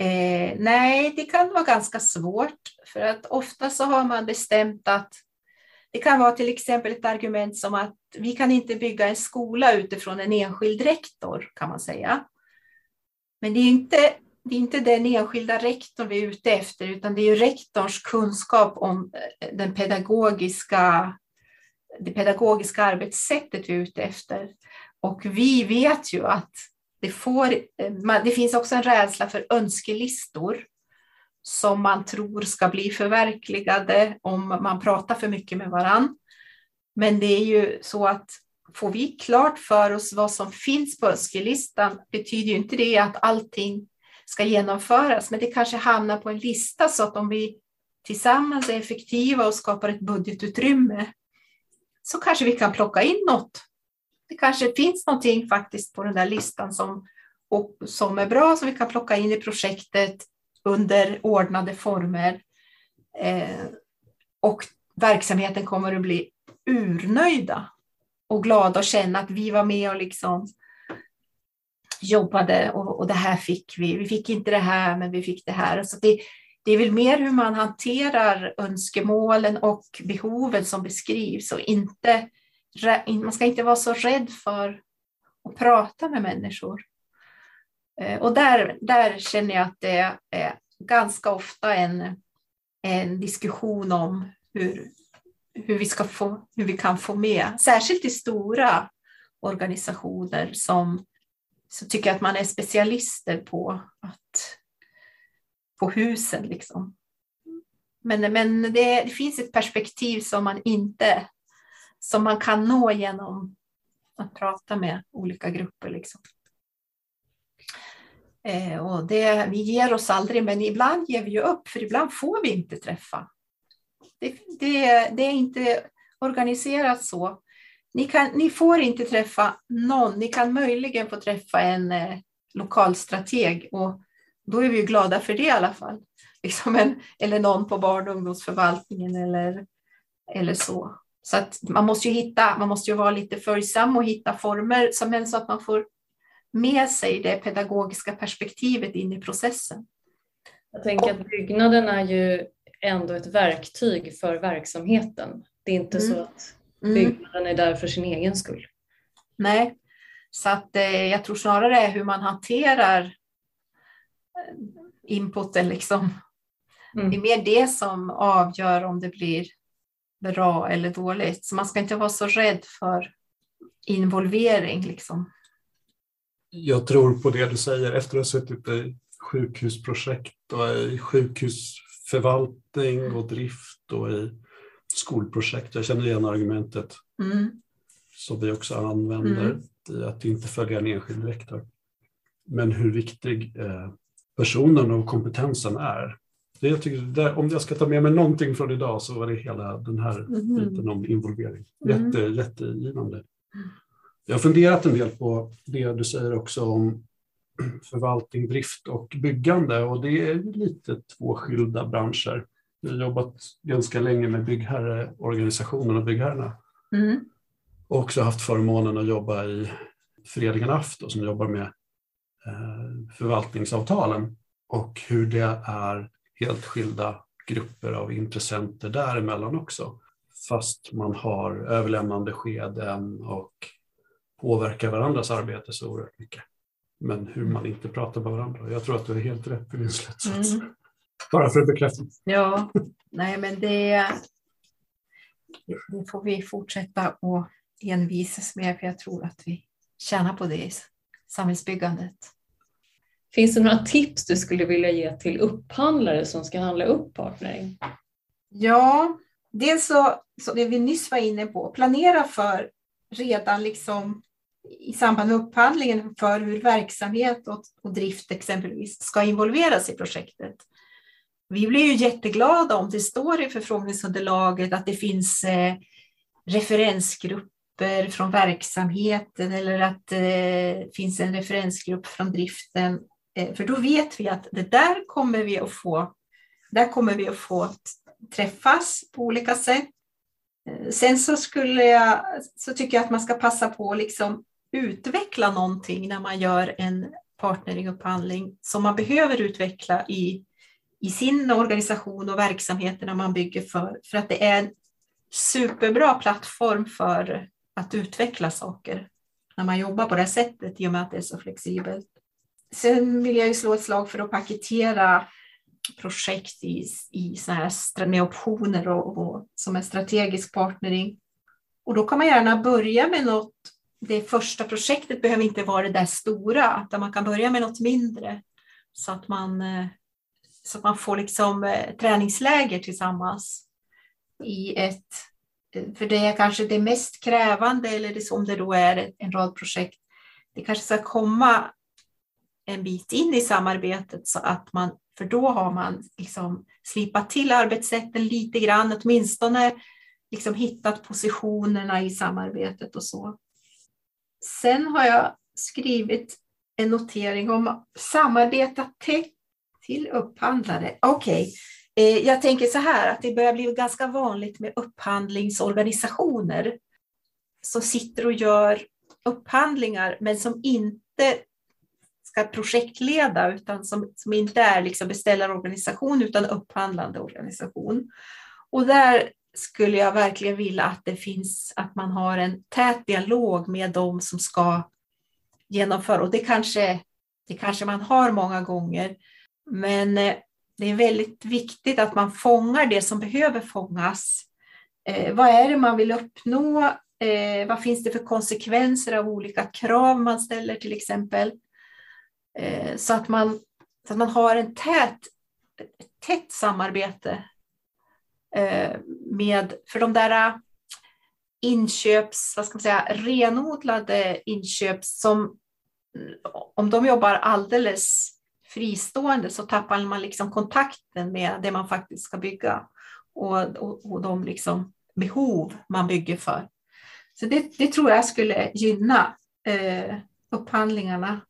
Eh, nej, det kan vara ganska svårt för att ofta så har man bestämt att det kan vara till exempel ett argument som att vi kan inte bygga en skola utifrån en enskild rektor kan man säga. Men det är inte, det är inte den enskilda rektorn vi är ute efter utan det är ju rektorns kunskap om eh, den pedagogiska, det pedagogiska arbetssättet vi är ute efter. Och vi vet ju att det, får, eh, det finns också en rädsla för önskelistor som man tror ska bli förverkligade om man pratar för mycket med varann. Men det är ju så att får vi klart för oss vad som finns på önskelistan betyder ju inte det att allting ska genomföras, men det kanske hamnar på en lista så att om vi tillsammans är effektiva och skapar ett budgetutrymme så kanske vi kan plocka in något det kanske finns någonting faktiskt på den där listan som, och, som är bra som vi kan plocka in i projektet under ordnade former. Eh, och verksamheten kommer att bli urnöjda och glada och känna att vi var med och liksom jobbade och, och det här fick vi. Vi fick inte det här, men vi fick det här. Så det, det är väl mer hur man hanterar önskemålen och behoven som beskrivs och inte man ska inte vara så rädd för att prata med människor. Eh, och där, där känner jag att det är ganska ofta en, en diskussion om hur, hur, vi ska få, hur vi kan få med, särskilt i stora organisationer som så tycker att man är specialister på, att, på husen. Liksom. Men, men det, det finns ett perspektiv som man inte som man kan nå genom att prata med olika grupper. Liksom. Eh, och det, vi ger oss aldrig, men ibland ger vi ju upp, för ibland får vi inte träffa. Det, det, det är inte organiserat så. Ni, kan, ni får inte träffa någon, ni kan möjligen få träffa en eh, lokalstrateg och då är vi glada för det i alla fall. Liksom en, eller någon på barn och ungdomsförvaltningen eller, eller så. Så att man måste ju hitta, man måste ju vara lite följsam och hitta former som är så att man får med sig det pedagogiska perspektivet in i processen. Jag tänker att byggnaden är ju ändå ett verktyg för verksamheten. Det är inte mm. så att mm. byggnaden är där för sin egen skull. Nej, så att eh, jag tror snarare hur man hanterar eh, inputen liksom. Mm. Det är mer det som avgör om det blir bra eller dåligt. Så man ska inte vara så rädd för involvering. Liksom. Jag tror på det du säger efter att ha suttit i sjukhusprojekt och i sjukhusförvaltning och drift och i skolprojekt. Jag känner igen argumentet mm. som vi också använder mm. i att inte följa en enskild rektor. Men hur viktig eh, personen och kompetensen är det jag tycker, där, om jag ska ta med mig någonting från idag så var det hela den här mm. biten om involvering. Mm. Jätte, mm. Jättegivande. Jag har funderat en del på det du säger också om förvaltning, drift och byggande och det är lite två skilda branscher. Jag har jobbat ganska länge med byggherreorganisationen och byggherrarna. Mm. Och också haft förmånen att jobba i föreningen AFT som jobbar med eh, förvaltningsavtalen och hur det är helt skilda grupper av intressenter däremellan också. Fast man har överlämnande skeden och påverkar varandras arbete så oerhört mycket. Men hur man inte pratar med varandra. Jag tror att du är helt rätt i din slutsats. Mm. Bara för att bekräfta. Ja, nej men det, det får vi fortsätta att envisas med för jag tror att vi tjänar på det i samhällsbyggandet. Finns det några tips du skulle vilja ge till upphandlare som ska handla upp partnering? Ja, dels så, så det vi nyss var inne på, planera för redan liksom i samband med upphandlingen för hur verksamhet och, och drift exempelvis ska involveras i projektet. Vi blir ju jätteglada om det står i förfrågningsunderlaget att det finns eh, referensgrupper från verksamheten eller att det eh, finns en referensgrupp från driften Eh, för då vet vi att det där kommer vi att få, där kommer vi att få träffas på olika sätt. Eh, sen så, skulle jag, så tycker jag att man ska passa på att liksom utveckla någonting när man gör en partneringupphandling som man behöver utveckla i, i sin organisation och verksamheterna man bygger för. För att det är en superbra plattform för att utveckla saker när man jobbar på det här sättet i och med att det är så flexibelt. Sen vill jag ju slå ett slag för att paketera projekt i, i såna här, med optioner och, och som en strategisk partnering. Och då kan man gärna börja med något. Det första projektet behöver inte vara det där stora, utan man kan börja med något mindre så att man, eh, så att man får liksom eh, träningsläger tillsammans i ett eh, för det är kanske det mest krävande eller det som det då är en rad projekt. Det kanske ska komma en bit in i samarbetet så att man, för då har man liksom slipat till arbetssätten lite grann, åtminstone liksom hittat positionerna i samarbetet och så. Sen har jag skrivit en notering om samarbeta tätt till upphandlare. Okej, okay. Eh, jag tänker så här att det börjar bli ganska vanligt med upphandlingsorganisationer som sitter och gör upphandlingar men som inte ska projektleda utan som, som inte är liksom beställarorganisation utan upphandlande organisation. Och där skulle jag verkligen vilja att det finns, att man har en tät dialog med de som ska genomföra och det kanske, det kanske man har många gånger. Men eh, det är väldigt viktigt att man fångar det som behöver fångas. Eh, vad är det man vill uppnå? Eh, vad finns det för konsekvenser av olika krav man ställer till exempel? Eh, så, att man, så att man har en tät, ett tätt samarbete eh, med, för de där eh, inköps, vad ska man säga, renodlade inköp som om de jobbar alldeles fristående så tappar man liksom kontakten med det man faktiskt ska bygga och, och, och de liksom behov man bygger för. Så det, det tror jag skulle gynna eh, upphandlingarna.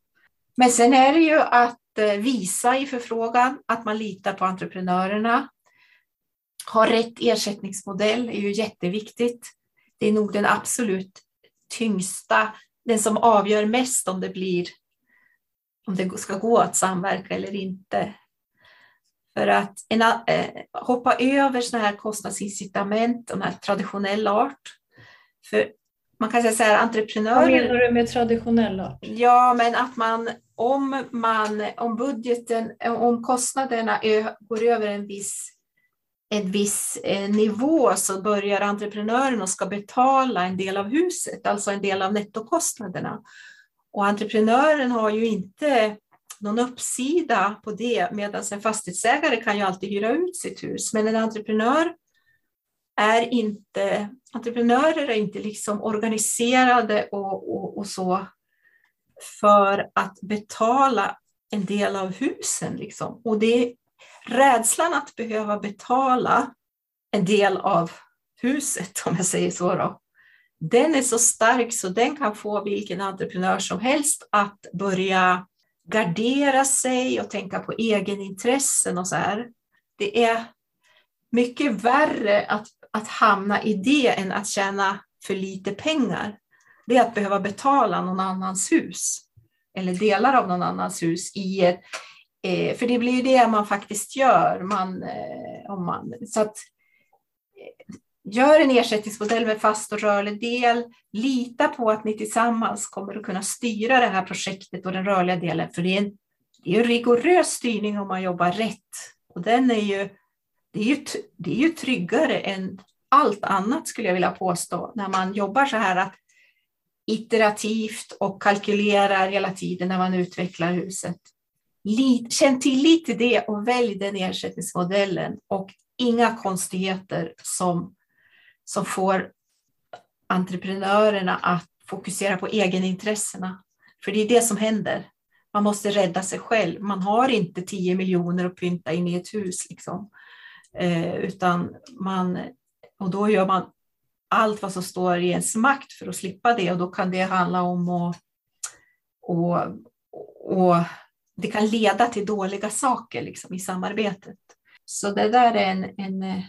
Men sen är det ju att eh, visa i förfrågan att man litar på entreprenörerna. Ha rätt ersättningsmodell är ju jätteviktigt. Det är nog den absolut tyngsta, den som avgör mest om det blir om det ska gå att samverka eller inte. För att en, eh, hoppa över sådana här kostnadsincitament, de här traditionell art. För man kan säga så här, entreprenörer... Vad menar du med traditionell art? Ja, men att man om, man, om budgeten, om kostnaderna går över en viss, en viss eh, nivå så börjar entreprenören och ska betala en del av huset, alltså en del av nettokostnaderna. Och entreprenören har ju inte någon uppsida på det, medan en fastighetsägare kan ju alltid hyra ut sitt hus. Men en entreprenör är inte, entreprenörer är inte liksom organiserade och, och, och så för att betala en del av husen. Liksom. Och det är rädslan att behöva betala en del av huset, om jag säger så, då, den är så stark så den kan få vilken entreprenör som helst att börja gardera sig och tänka på egenintressen och så här. Det är mycket värre att, att hamna i det än att tjäna för lite pengar. Det är att behöva betala någon annans hus eller delar av någon annans hus i ett, eh, för det blir ju det man faktiskt gör. Man, eh, om man, så att eh, Gör en ersättningsmodell med fast och rörlig del. Lita på att ni tillsammans kommer att kunna styra det här projektet och den rörliga delen. För det är en, det är en rigorös styrning om man jobbar rätt. Och den är ju, det, är ju, det är ju tryggare än allt annat skulle jag vilja påstå. När man jobbar så här att iterativt och kalkylerar hela tiden när man utvecklar huset. Känn tillit till det och välj den ersättningsmodellen och inga konstigheter som som får entreprenörerna att fokusera på egenintressena. För det är det som händer. Man måste rädda sig själv. Man har inte 10 miljoner att pynta in i ett hus. Liksom. Eh, utan man, och då gör man allt vad som står i ens makt för att slippa det. Och då kan det handla om att och, och det kan leda till dåliga saker liksom, i samarbetet. Så det där är en, en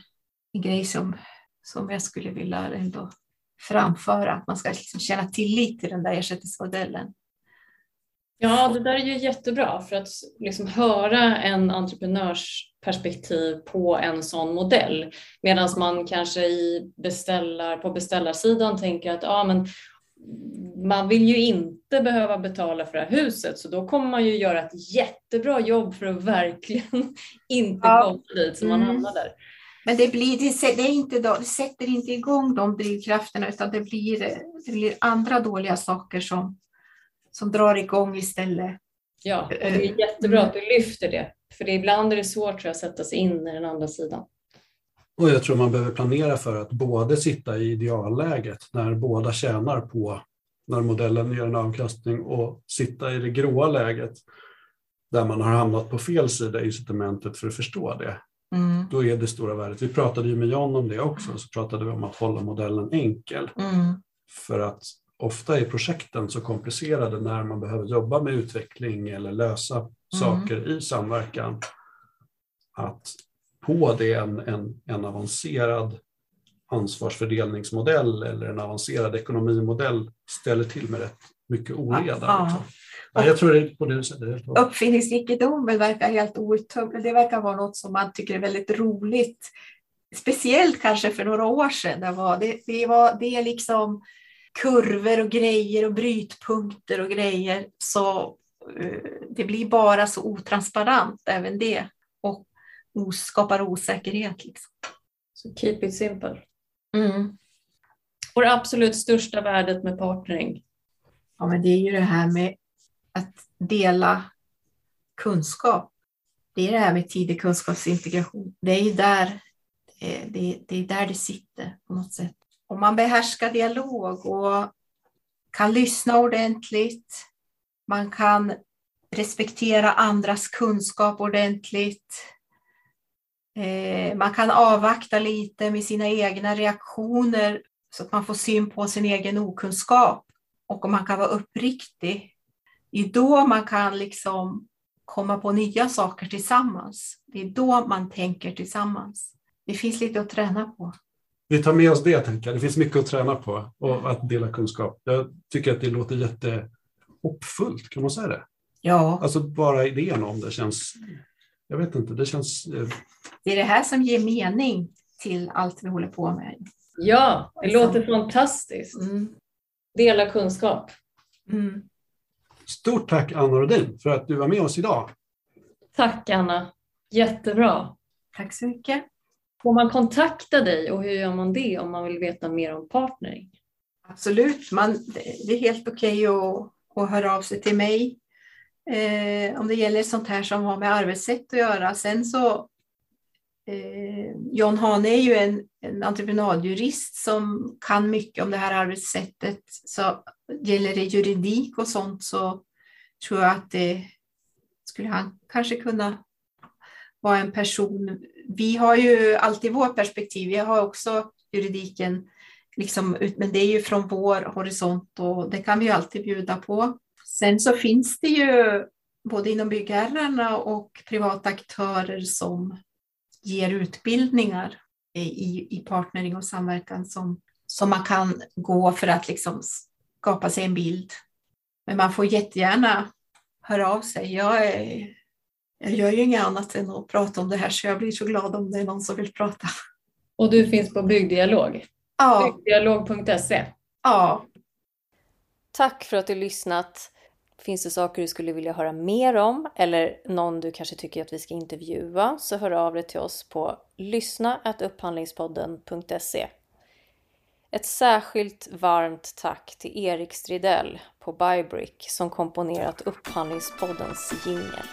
en grej som, som jag skulle vilja ändå framföra, att man ska liksom känna tillit till den där ersättningsmodellen. Ja, det där är ju jättebra för att liksom höra en entreprenörs perspektiv på en sån modell. Medan man kanske i beställar, på beställarsidan tänker att ja, men man vill ju inte behöva betala för det här huset så då kommer man ju göra ett jättebra jobb för att verkligen inte ja. komma dit så man mm. hamnar där. Men det, blir, det, det, är inte, det sätter inte igång de drivkrafterna utan det blir, det blir andra dåliga saker som, som drar igång istället. Ja, och det är jättebra att du lyfter det. För det, ibland är det svårt tror jag, att sätta sig in i den andra sidan. Och jag tror man behöver planera för att både sitta i idealläget när båda tjänar på när modellen ger en avkastning och sitta i det gråa läget där man har hamnat på fel sida i incitamentet för att förstå det. Mm. Då är det stora värdet. Vi pratade ju med John om det också, så pratade vi om att hålla modellen enkel. Mm. För att ofta är projekten så komplicerade när man behöver jobba med utveckling eller lösa mm. saker i samverkan. Att på det en, en, en avancerad ansvarsfördelningsmodell eller en avancerad ekonomimodell ställer till med rätt mycket oreda. Ja, liksom. ja. jag tror det är på det sättet. Uppfinningsrikedomen verkar helt outtömlig. Det verkar vara något som man tycker är väldigt roligt. Speciellt kanske för några år sedan. Det, var, det, det, var, det liksom kurvor och grejer och brytpunkter och grejer. Så uh, det blir bara så otransparent även det och skapar osäkerhet. Liksom. Så keep it simple. Mm. Och det absolut största värdet med partnering? Ja, men det är ju det här med att dela kunskap. Det är det här med tidig kunskapsintegration. Det är ju där det, det, är där det sitter på något sätt. Om man behärskar dialog och kan lyssna ordentligt, man kan respektera andras kunskap ordentligt, eh, man kan avvakta lite med sina egna reaktioner så att man får syn på sin egen okunskap. Och om man kan vara uppriktig, det är då man kan liksom komma på nya saker tillsammans. Det är då man tänker tillsammans. Det finns lite att träna på. Vi tar med oss det, tänker jag. Det finns mycket att träna på och att dela kunskap. Jag tycker att det låter jättehoppfullt, kan man säga det? Ja. Alltså bara idén om det känns jag vet inte, det känns... Eh... Det är det här som ger mening till allt vi håller på med. Ja, det alltså. låter fantastiskt. Mm. Dela kunskap. Mm. Stort tack Anna Rodin för att du var med oss idag. Tack Anna, jättebra. Tack så mycket. Får man kontakta dig och hur gör man det om man vill veta mer om partnering? Absolut, man, det är helt okej okay att, att höra av sig till mig eh, om det gäller sånt här som har med arbetssätt att göra. Sen så eh, John Hane är ju en, en entreprenadjurist som kan mycket om det här arbetssättet. Så gäller det juridik och sånt så tror jag att det skulle han kanske kunna vara en person. Vi har ju alltid vårt perspektiv. Vi har också juridiken, liksom, men det är ju från vår horisont och det kan vi ju alltid bjuda på. Sen så finns det ju både inom byggherrarna och privata aktörer som ger utbildningar i, i partnering och samverkan som, som man kan gå för att liksom skapa sig en bild. Men man får jättegärna höra av sig. Jag, är, jag gör ju inget annat än att prata om det här så jag blir så glad om det är någon som vill prata. Och du finns på Byggdialog? Ja. Byggdialog.se? Ja. Tack för att du lyssnat. Finns det saker du skulle vilja höra mer om eller någon du kanske tycker att vi ska intervjua så hör av dig till oss på lyssna.upphandlingspodden.se. Ett särskilt varmt tack till Erik Stridell på Bybrick som komponerat Upphandlingspoddens jingel.